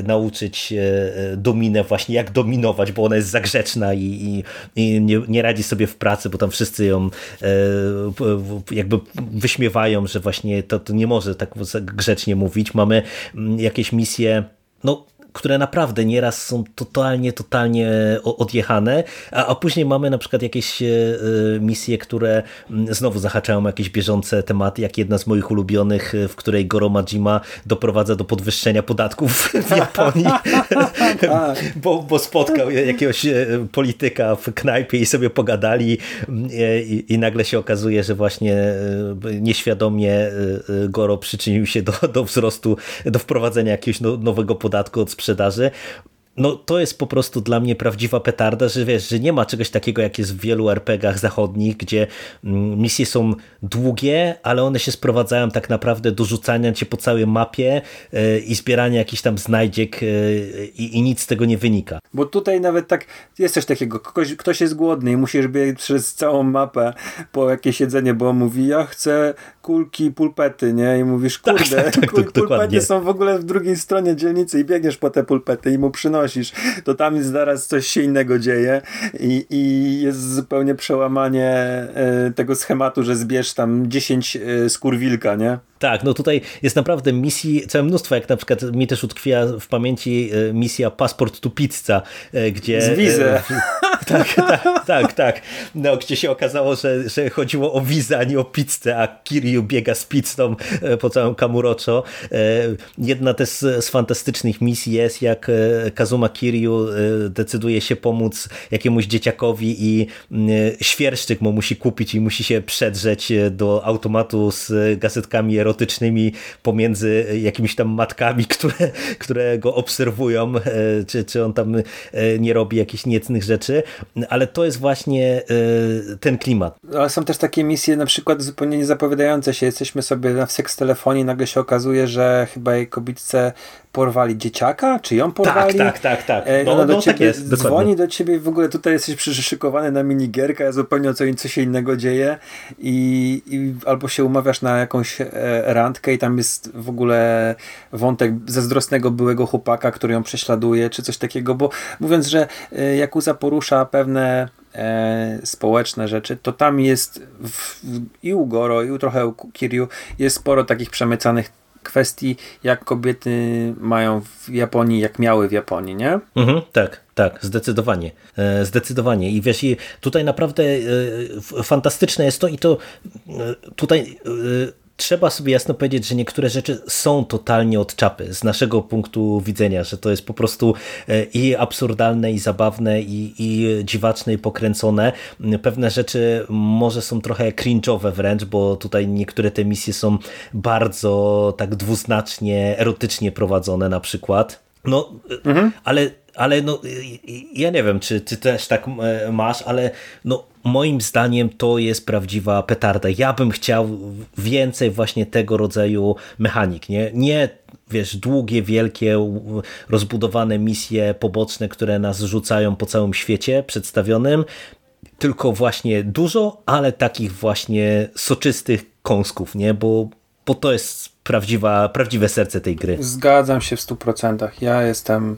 nauczyć dominę właśnie jak dominować, bo ona jest za grzeczna i, i, i nie, nie radzi sobie w pracy, bo tam wszyscy ją jakby wyśmiewają, że właśnie to, to nie może tak grzecznie mówić. Mamy mm, jakieś misje, no które naprawdę nieraz są totalnie, totalnie o- odjechane, a, a później mamy na przykład jakieś e, e, misje, które mm, znowu zahaczają jakieś bieżące tematy, jak jedna z moich ulubionych, e, w której Goro Majima doprowadza do podwyższenia podatków w Japonii, bo, bo spotkał jakiegoś e, polityka w knajpie i sobie pogadali mm, e, i, i nagle się okazuje, że właśnie e, nieświadomie e, e, Goro przyczynił się do, do wzrostu, do wprowadzenia jakiegoś no, nowego podatku od sprzedaży sprzedaży. No to jest po prostu dla mnie prawdziwa petarda, że wiesz, że nie ma czegoś takiego jak jest w wielu RPGach zachodnich, gdzie mm, misje są długie, ale one się sprowadzają tak naprawdę do rzucania cię po całej mapie e, i zbierania jakichś tam znajdziek e, i, i nic z tego nie wynika. Bo tutaj nawet tak, jest coś takiego, ktoś, ktoś jest głodny i musisz biegać przez całą mapę po jakieś jedzenie, bo mówi, ja chcę kulki, pulpety, nie? I mówisz, Tak, kurde, tak, tak, dokładnie. pulpety są w ogóle w drugiej stronie dzielnicy i biegniesz po te pulpety i mu przynosisz. To tam zaraz coś się innego dzieje i, i jest zupełnie przełamanie e, tego schematu, że zbierz tam 10 e, skór wilka, nie? Tak, no tutaj jest naprawdę misji całe mnóstwo, jak na przykład mi też utkwiła w pamięci e, misja Passport to Pizza, gdzie... Z wizy. e, tak, tak, tak, tak. No, gdzie się okazało, że, że chodziło o wizę, a nie o pizzę, a Kiryu biega z pizzą e, po całym Kamuroczo. E, jedna też z fantastycznych misji jest, jak Kazuma Kiryu decyduje się pomóc jakiemuś dzieciakowi i świerszczyk mu musi kupić i musi się przedrzeć do automatu z gazetkami erotycznymi pomiędzy jakimiś tam matkami, które, które go obserwują, czy, czy on tam nie robi jakichś niecnych rzeczy, ale to jest właśnie e, ten klimat. Ale są też takie misje na przykład zupełnie niezapowiadające się. Jesteśmy sobie na seks telefonie nagle się okazuje, że chyba jej kobitce porwali dzieciaka, czy ją porwali. Tak, tak, tak. tak. E, no, Ona do no, ciebie tak jest, dzwoni dokładnie. do ciebie w ogóle tutaj jesteś przyszykowany na minigierkę, a zupełnie co, coś się innego dzieje i, i albo się umawiasz na jakąś e, randkę i tam jest w ogóle wątek zazdrosnego byłego chłopaka, który ją prześladuje, czy coś takiego, bo mówiąc, że Jakuza porusza pewne e, społeczne rzeczy, to tam jest w, i u Goro, i u trochę u Kiryu jest sporo takich przemycanych kwestii, jak kobiety mają w Japonii, jak miały w Japonii, nie? Mhm, tak, tak, zdecydowanie. E, zdecydowanie. I wiesz, tutaj naprawdę e, fantastyczne jest to i to e, tutaj trzeba sobie jasno powiedzieć, że niektóre rzeczy są totalnie od czapy z naszego punktu widzenia, że to jest po prostu e, i absurdalne, i zabawne, i, i dziwaczne, i pokręcone. Pewne rzeczy może są trochę cringe'owe wręcz, bo tutaj niektóre te misje są bardzo tak dwuznacznie, erotycznie prowadzone na przykład. No, mhm. ale ale no, ja nie wiem, czy ty też tak e, masz, ale no, moim zdaniem to jest prawdziwa petarda. Ja bym chciał więcej właśnie tego rodzaju mechanik, nie? Nie wiesz, długie, wielkie, rozbudowane misje poboczne, które nas rzucają po całym świecie przedstawionym, tylko właśnie dużo, ale takich właśnie soczystych kąsków, nie? Bo, bo to jest prawdziwa, prawdziwe serce tej gry. Zgadzam się w 100%. Ja jestem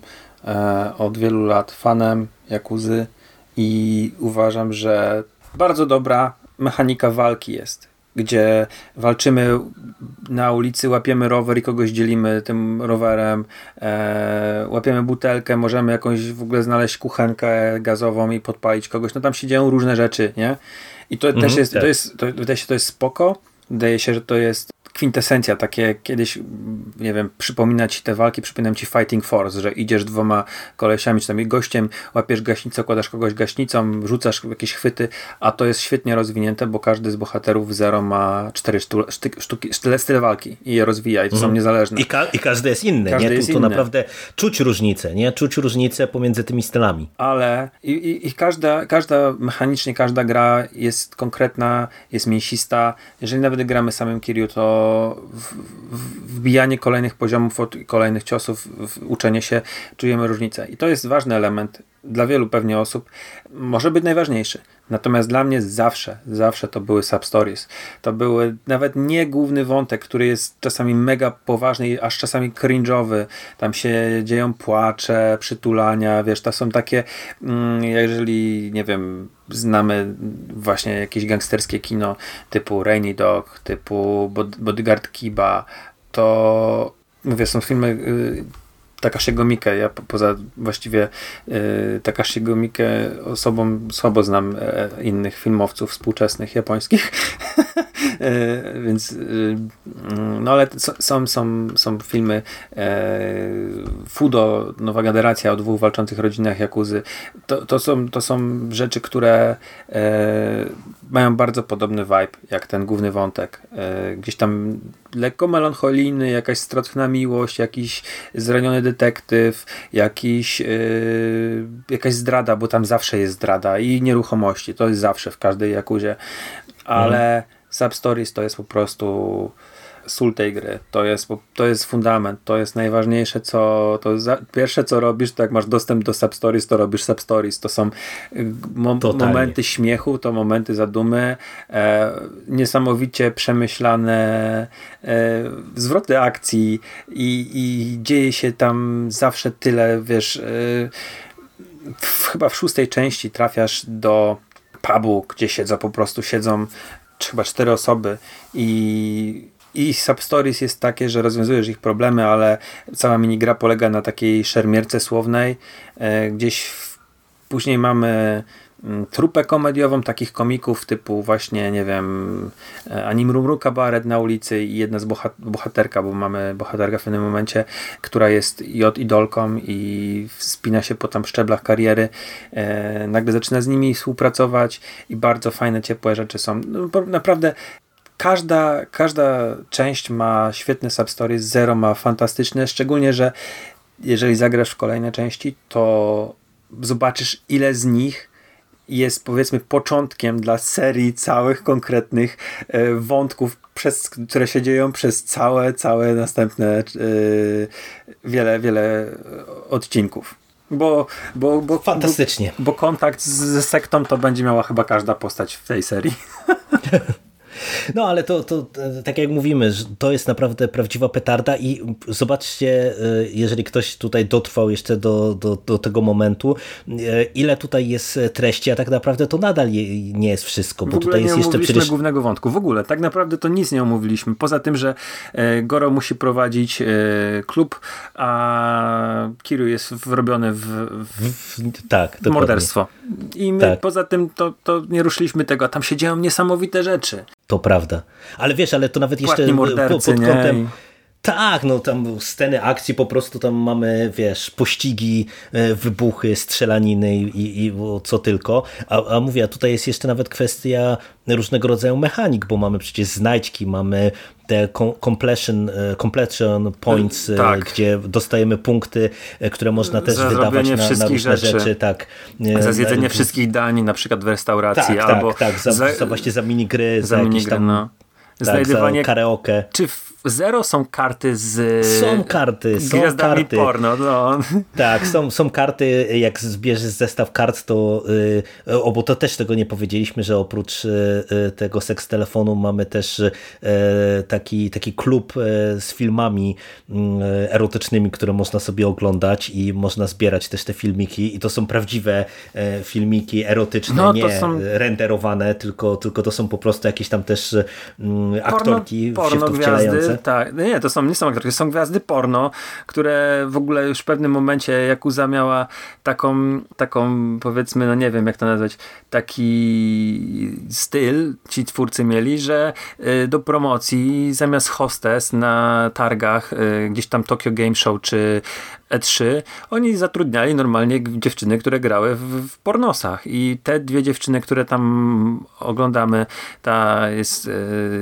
od wielu lat fanem Jakuzy i uważam, że bardzo dobra mechanika walki jest, gdzie walczymy na ulicy, łapiemy rower i kogoś dzielimy tym rowerem, e, łapiemy butelkę, możemy jakąś w ogóle znaleźć kuchenkę gazową i podpalić kogoś, no tam się dzieją różne rzeczy, nie? I to mhm, też jest, tak. to jest, to, wydaje się, to jest spoko, wydaje się, że to jest kwintesencja, takie kiedyś, nie wiem, przypomina ci te walki, przypominam ci Fighting Force, że idziesz dwoma kolesiami, czy tam gościem, łapiesz gaśnicę, kładasz kogoś gaśnicą, rzucasz jakieś chwyty, a to jest świetnie rozwinięte, bo każdy z bohaterów Zero ma cztery sztuki, sztuki, style walki i je rozwija i to mhm. są niezależne. I, ka I, każdy jest inny, każdy nie? Jest tu, tu inny. naprawdę czuć różnicę, nie? Czuć różnicę pomiędzy tymi stylami. Ale i, i, i każda, każda, mechanicznie każda gra jest konkretna, jest mięsista. Jeżeli nawet gramy samym Kiryu, to wbijanie kolejnych poziomów kolejnych ciosów, uczenie się, czujemy różnicę. I to jest ważny element dla wielu pewnie osób, może być najważniejszy. Natomiast dla mnie zawsze, zawsze to były substories. To były nawet nie główny wątek, który jest czasami mega poważny, aż czasami cringe'owy. Tam się dzieją płacze, przytulania, wiesz, to są takie, mm, jeżeli, nie wiem, znamy właśnie jakieś gangsterskie kino typu Rainy Dog, typu Bodyguard Kiba, to mówię, są filmy y, Takashiego Mikę. Ja poza właściwie y, Takashiego Mikę osobą słabo znam e, innych filmowców współczesnych japońskich. E, więc y, no ale są, są, są filmy e, Fudo, Nowa Generacja o dwóch walczących rodzinach Jakuzy. To, to, są, to są rzeczy, które mają bardzo podobny vibe jak ten główny wątek. Gdzieś tam lekko melancholijny, jakaś strotna miłość, jakiś zraniony detektyw, jakiś, yy, jakaś zdrada, bo tam zawsze jest zdrada i nieruchomości, to jest zawsze w każdej Jakuzie, ale mhm. Substories to jest po prostu sól tej gry. To jest, to jest fundament, to jest najważniejsze, co to za, pierwsze co robisz, to jak masz dostęp do substories, to robisz substories. To są y, mo momenty śmiechu, to momenty zadumy, e, niesamowicie przemyślane e, zwroty akcji i, i dzieje się tam zawsze tyle, wiesz, e, w, chyba w szóstej części trafiasz do pubu, gdzie siedzą po prostu, siedzą chyba cztery osoby i i substories jest takie, że rozwiązujesz ich problemy, ale cała minigra polega na takiej szermierce słownej, e, gdzieś w Później mamy mm, trupę komediową takich komików typu właśnie, nie wiem, e, Anim Rumru Kabaret na ulicy i jedna z bohat bohaterka, bo mamy bohaterkę w pewnym momencie, która jest J idolką i wspina się po tam szczeblach kariery. E, nagle zaczyna z nimi współpracować i bardzo fajne, ciepłe rzeczy są. No, naprawdę każda, każda część ma świetne substory, Zero ma fantastyczne, szczególnie, że jeżeli zagrasz w kolejne części, to zobaczysz ile z nich jest powiedzmy początkiem dla serii całych konkretnych e, wątków, przez, które się dzieją przez całe, całe następne e, wiele, wiele odcinków. Bo, bo, bo, Fantastycznie. Bo, bo kontakt z sektą to będzie miała chyba każda postać w tej serii. No ale to, to tak jak mówimy, to jest naprawdę prawdziwa petarda i zobaczcie, e, jeżeli ktoś tutaj dotrwał jeszcze do, do, do tego momentu, e, ile tutaj jest treści, a tak naprawdę to nadal nie jest wszystko, bo tutaj jest jeszcze przecież... głównego wątku, w ogóle, tak naprawdę to nic nie omówiliśmy, poza tym, że e, Goro musi prowadzić klub, a Kiru jest wrobiony w, w, w tak, morderstwo. I my tak. poza tym to, to nie ruszyliśmy tego, a tam się dzieją niesamowite rzeczy. To prawda. Ale wiesz, ale to nawet jeszcze pod kątem... Tak, no tam sceny akcji po prostu tam mamy, wiesz, pościgi, e, wybuchy, strzelaniny i, i co tylko. A, a mówię, a tutaj jest jeszcze nawet kwestia różnego rodzaju mechanik, bo mamy przecież znajdźki, mamy te completion, e, completion points, e, tak. gdzie dostajemy punkty, które można też Za wydawać na, na różne rzeczy. rzeczy. Tak. Za zjedzenie na, wszystkich dań, na przykład w restauracji. Tak, albo tak, tak, za, za, za właśnie za minigry, za, za minigry, tam... No. Tak, znajdywanie karaoke. Czy w Zero są karty z Są karty, są gwiazdami karty. porno. No. Tak, są, są karty, jak zbierzesz zestaw kart, to yy, o, bo to też tego nie powiedzieliśmy, że oprócz yy, tego seks telefonu mamy też yy, taki, taki klub y, z filmami y, erotycznymi, które można sobie oglądać i można zbierać też te filmiki i to są prawdziwe y, filmiki erotyczne, no, nie są... renderowane, tylko, tylko to są po prostu jakieś tam też aktorki porno, porno się w to wcielające tak. Nie, to są, nie są aktorki, to są gwiazdy porno, które w ogóle już w pewnym momencie Jakuza miała taką, taką powiedzmy, no nie wiem jak to nazwać, taki styl ci twórcy mieli, że y, do promocji zamiast hostess na targach y, gdzieś tam Tokyo Game Show czy E3, oni zatrudniali normalnie dziewczyny, które grały w, w, pornosach. I te dwie dziewczyny, które tam oglądamy, ta jest, e,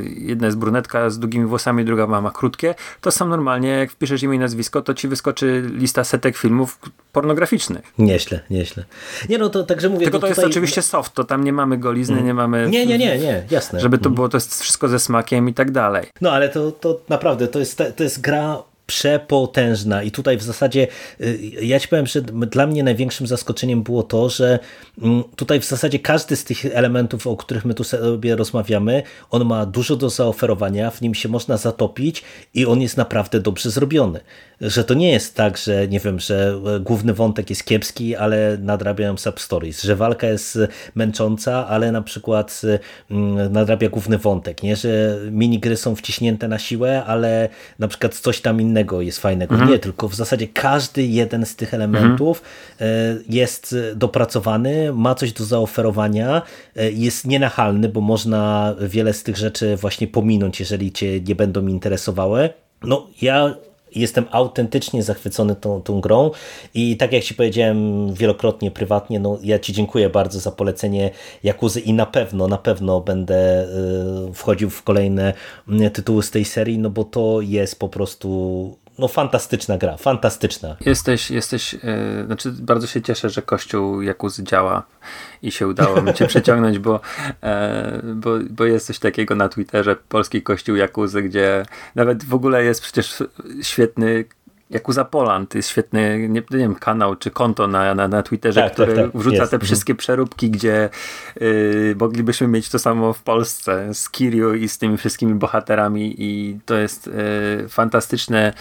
jedna jest brunetka z długimi włosami, druga ma, ma krótkie, to są normalnie, jak wpiszesz imię i nazwisko, to ci wyskoczy lista setek filmów pornograficznych. Nieźle, nieźle. Nie no, to także mówię... Tylko to, to tutaj... jest oczywiście soft, to tam nie mamy golizny, mm. nie mamy... Nie, nie, nie, nie, jasne. Żeby to mm. było, to jest wszystko ze smakiem i tak dalej. No, ale to, to naprawdę, to jest, to jest gra przepotężna i tutaj w zasadzie y, ja ci powiem, że dla mnie największym zaskoczeniem było to, że mm, tutaj w zasadzie każdy z tych elementów, o których my tu sobie rozmawiamy, on ma dużo do zaoferowania, w nim się można zatopić i on jest naprawdę dobrze zrobiony. Że to nie jest tak, że nie wiem, że e, główny wątek jest kiepski, ale nadrabiają substories, że walka jest męcząca, ale na przykład mm, nadrabia główny wątek, nie, że minigry są wciśnięte na siłę, ale na przykład coś tam innego jest fajnego. Mhm. Nie, tylko w zasadzie każdy jeden z tych elementów mhm. jest dopracowany, ma coś do zaoferowania, e, jest nienachalny, bo można wiele z tych rzeczy właśnie pominąć, jeżeli cię nie będą interesowały. No, ja jestem autentycznie zachwycony tą, tą grą. I tak jak Ci powiedziałem wielokrotnie prywatnie, no ja Ci dziękuję bardzo za polecenie Jakuzy i na pewno, na pewno będę y, wchodził w kolejne y, tytuły z tej serii, no bo to jest po prostu no fantastyczna gra, fantastyczna. Jesteś, jesteś, yy, znaczy bardzo się cieszę, że Kościół Jakuzy działa i się udało mi cię przeciągnąć, bo, e, bo, bo jest coś takiego na Twitterze, Polski Kościół Jakuzy, gdzie nawet w ogóle jest przecież świetny Jakuza Poland jest świetny, nie, nie wiem, kanał czy konto na, na, na Twitterze, tak, który tak, tak. wrzuca jest. te wszystkie przeróbki, gdzie y, moglibyśmy mieć to samo w Polsce z Kiryu i z tymi wszystkimi bohaterami i to jest y, fantastyczne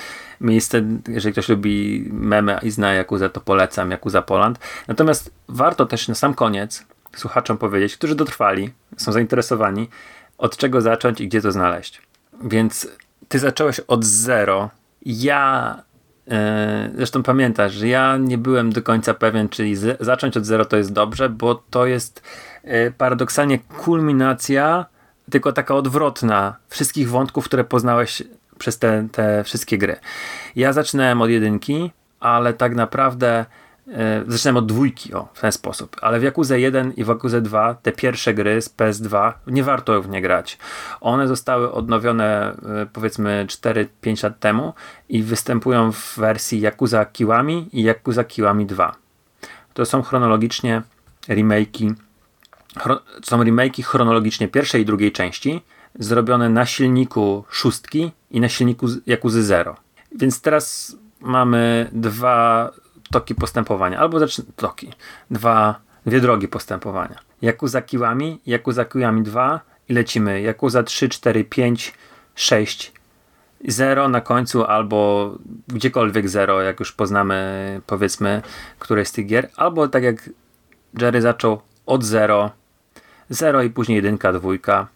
miejsce, jeżeli ktoś lubi memy i zna Jakuzę, to polecam Jakuza Poland. Natomiast warto też na sam koniec słuchaczom powiedzieć, którzy dotrwali, są zainteresowani, od czego zacząć i gdzie to znaleźć. Więc ty zacząłeś od zero. Ja zresztą pamiętasz, że ja nie byłem do końca pewien, czyli zacząć od zero to jest dobrze, bo to jest e, paradoksalnie kulminacja, tylko taka odwrotna wszystkich wątków, które poznałeś przez te, te wszystkie gry. Ja zaczynałem od jedynki, ale tak naprawdę e, zaczynałem od dwójki, o, w ten sposób. Ale w Yakuza 1 i w Yakuza 2, te pierwsze gry z PS2, nie warto w nie grać. One zostały odnowione e, powiedzmy 4-5 lat temu i występują w wersji Yakuza Kiwami i Yakuza Kiwami 2. To są chronologicznie remake'i są remake'i chronologicznie pierwszej i drugiej części, zrobione na silniku szóstki i na silniku Yakuzy Zero. Więc teraz mamy dwa toki postępowania, albo zacznę toki, dwa, dwie drogi postępowania. Yakuza Kiwami, Yakuza Kiwami 2 i lecimy Yakuza 3, 4, 5, 6, 0 na końcu albo gdziekolwiek 0, jak już poznamy powiedzmy któreś z tych gier, albo tak jak Jerry zaczął od 0, 0 i później 1, 2,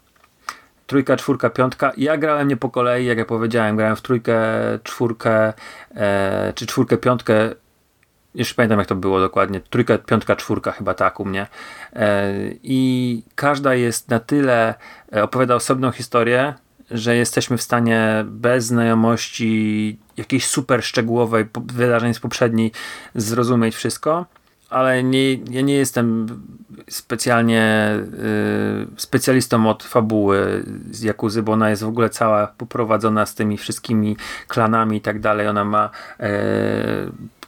trójka, czwórka, piątka. Ja grałem nie po kolei, jak ja powiedziałem, grałem w trójkę, czwórkę, e, czy czwórkę, piątkę. Już pamiętam jak to było dokładnie. Trójka, piątka, czwórka chyba tak u mnie. E, I każda jest na tyle, e, opowiada osobną historię, że jesteśmy w stanie bez znajomości jakiejś super szczegółowej wydarzeń z poprzedniej zrozumieć wszystko ale nie, ja nie jestem specjalnie y, specjalistą od fabuły z Jakuzy, bo ona jest w ogóle cała poprowadzona z tymi wszystkimi klanami i tak dalej. Ona ma y,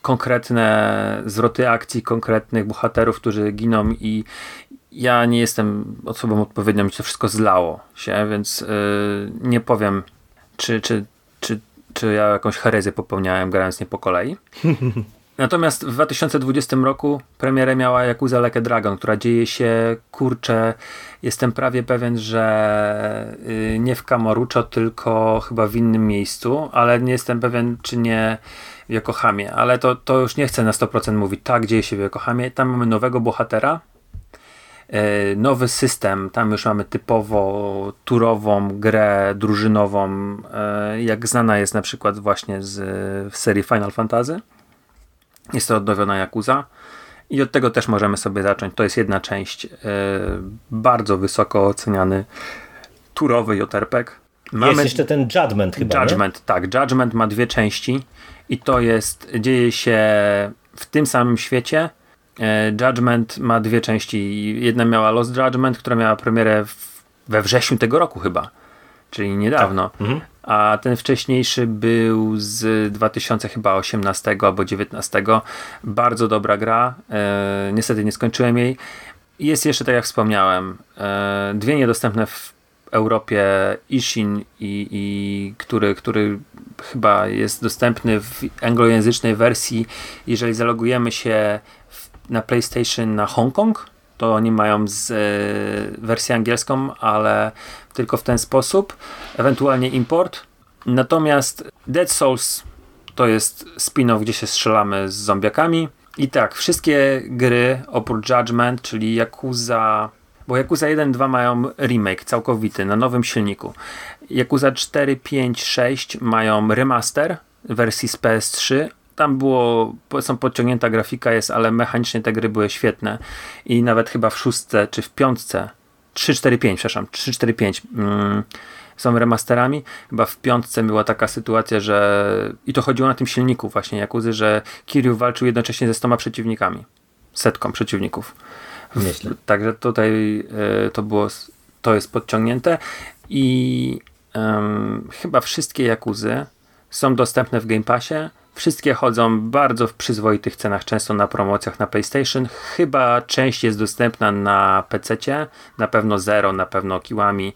konkretne zwroty akcji, konkretnych bohaterów, którzy giną i ja nie jestem osobą odpowiednią, mi to wszystko zlało się, więc y, nie powiem, czy, czy, czy, czy ja jakąś herezję popełniałem grając nie po kolei. Natomiast w 2020 roku premierę miała Yakuza Like Dragon, która dzieje się, kurczę, jestem prawie pewien, że y, nie w Kamorucho, tylko chyba w innym miejscu, ale nie jestem pewien, czy nie w Yokohamie, ale to, to już nie chcę na 100% mówić. Tak, dzieje się w Yokohamie. Tam mamy nowego bohatera, y, nowy system, tam już mamy typowo turową grę drużynową, y, jak znana jest na przykład właśnie z serii Final Fantasy. Jest to odnowiona Yakuza. I od tego też możemy sobie zacząć. To jest jedna część. Yy, bardzo wysoko oceniany turowy JRPG. Mamy jest jeszcze ten Judgment chyba, Judgment, nie? tak. Judgment ma dwie części i to jest, dzieje się w tym samym świecie. E, Judgment ma dwie części. Jedna miała Lost Judgment, która miała premierę w, we wrześniu tego roku chyba, czyli niedawno. Tak. Mhm a ten wcześniejszy był z 2018 albo 2019. Bardzo dobra gra. E, niestety nie skończyłem jej. Jest jeszcze, tak jak wspomniałem, e, dwie niedostępne w Europie Ishin, i, i który, który chyba jest dostępny w anglojęzycznej wersji, jeżeli zalogujemy się w, na PlayStation na Hongkong, to oni mają z e, wersję angielską, ale tylko w ten sposób, ewentualnie import. Natomiast Dead Souls to jest spin-off, gdzie się strzelamy z zombiakami. I tak, wszystkie gry oprócz Judgment, czyli Yakuza bo Yakuza 1 2 mają remake całkowity na nowym silniku. Yakuza 4, 5, 6 mają remaster wersji z PS3. Tam było, są podciągnięta grafika jest, ale mechanicznie te gry były świetne. I nawet chyba w szóstce czy w piątce 3, 4, 5, przepraszam, 3, 4, 5 mm, są remasterami. Chyba w piątce była taka sytuacja, że i to chodziło na tym silniku właśnie Jakuzy, że Kiryu walczył jednocześnie ze stoma przeciwnikami. Setką przeciwników. Myślę. Także tutaj y, to było, to jest podciągnięte i chyba wszystkie Jakuzy są dostępne w Game Passie Wszystkie chodzą bardzo w przyzwoitych cenach, często na promocjach na PlayStation. Chyba część jest dostępna na PC, na pewno Zero, na pewno Kiłami.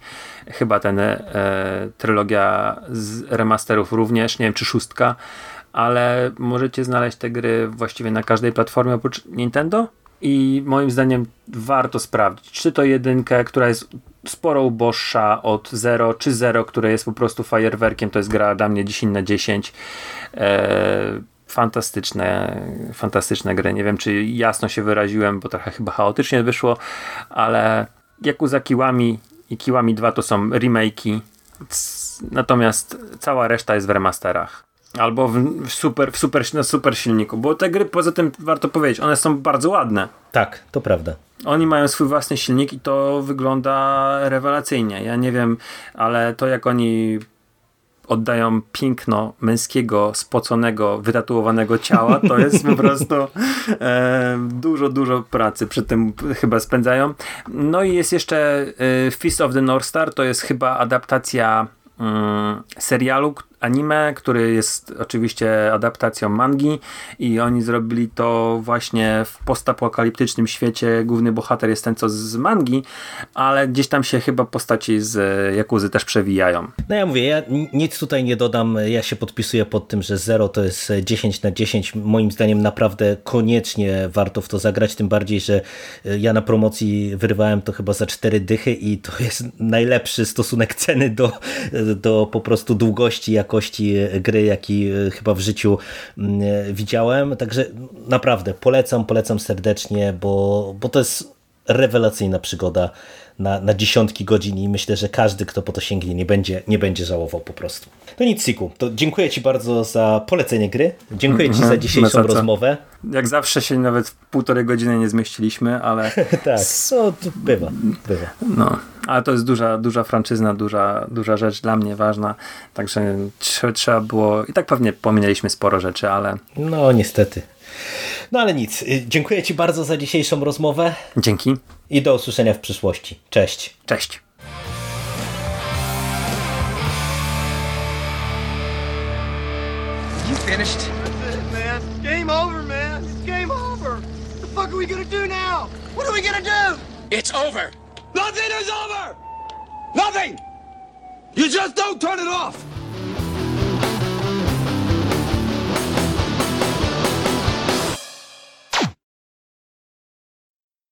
Chyba ten e, trylogia z remasterów również, nie wiem czy szóstka, ale możecie znaleźć te gry właściwie na każdej platformie oprócz Nintendo. I moim zdaniem warto sprawdzić, czy to jedynkę, która jest sporo uboższa od Zero, czy Zero, które jest po prostu fajerwerkiem, to jest gra dla mnie 10 na 10. E, fantastyczne, fantastyczne gry. Nie wiem, czy jasno się wyraziłem, bo trochę chyba chaotycznie wyszło, ale Yakuza Kiwami i Kiwami 2 to są remake'i, natomiast cała reszta jest w remasterach. Albo w, w super, w super, na super silniku, bo te gry, poza tym warto powiedzieć, one są bardzo ładne. Tak, to prawda. Oni mają swój własny silnik i to wygląda rewelacyjnie. Ja nie wiem, ale to jak oni oddają piękno męskiego, spoconego, wytatuowanego ciała, to jest po prostu e, dużo, dużo pracy przy tym chyba spędzają. No i jest jeszcze e, Fist of the North Star, to jest chyba adaptacja mm, serialu, anime, który jest oczywiście adaptacją mangi i oni zrobili to właśnie w postapokaliptycznym świecie. Główny bohater jest ten, co z mangi, ale gdzieś tam się chyba postaci z Jakuzy też przewijają. No ja mówię, ja nic tutaj nie dodam, ja się podpisuję pod tym, że 0 to jest 10 na 10. Moim zdaniem naprawdę koniecznie warto w to zagrać, tym bardziej, że y, ja na promocji wyrwałem to chyba za 4 dychy i to jest najlepszy stosunek ceny do, do po prostu długości, jakości gry, jaki y, chyba w życiu mm, widziałem. Także naprawdę polecam, polecam serdecznie, bo, bo to jest rewelacyjna przygoda na, na dziesiątki godzin i myślę, że każdy, kto po to sięgnie, nie będzie, nie będzie żałował po prostu. To nic, Siku, to dziękuję Ci bardzo za polecenie gry. Dziękuję Ci za Mhm, dzisiejszą rozmowę. Jak zawsze się nawet w półtorej godziny nie zmieściliśmy, ale Tak, no to bywa, bywa. no, ale to jest duża, duża franczyzna, duża, duża rzecz dla mnie ważna, także trze- trzeba było, i tak pewnie pominęliśmy sporo rzeczy, ale No niestety. No ale nic, y, dziękuję Ci bardzo za dzisiejszą rozmowę dzięki, i do usłyszenia w przyszłości. Cześć. cześć. You finished? That's it, man. Game over, man. It's game over. What the fuck are we gonna do now? What are we gonna do? It's over. Nothing is over! Nothing! You just don't turn it off!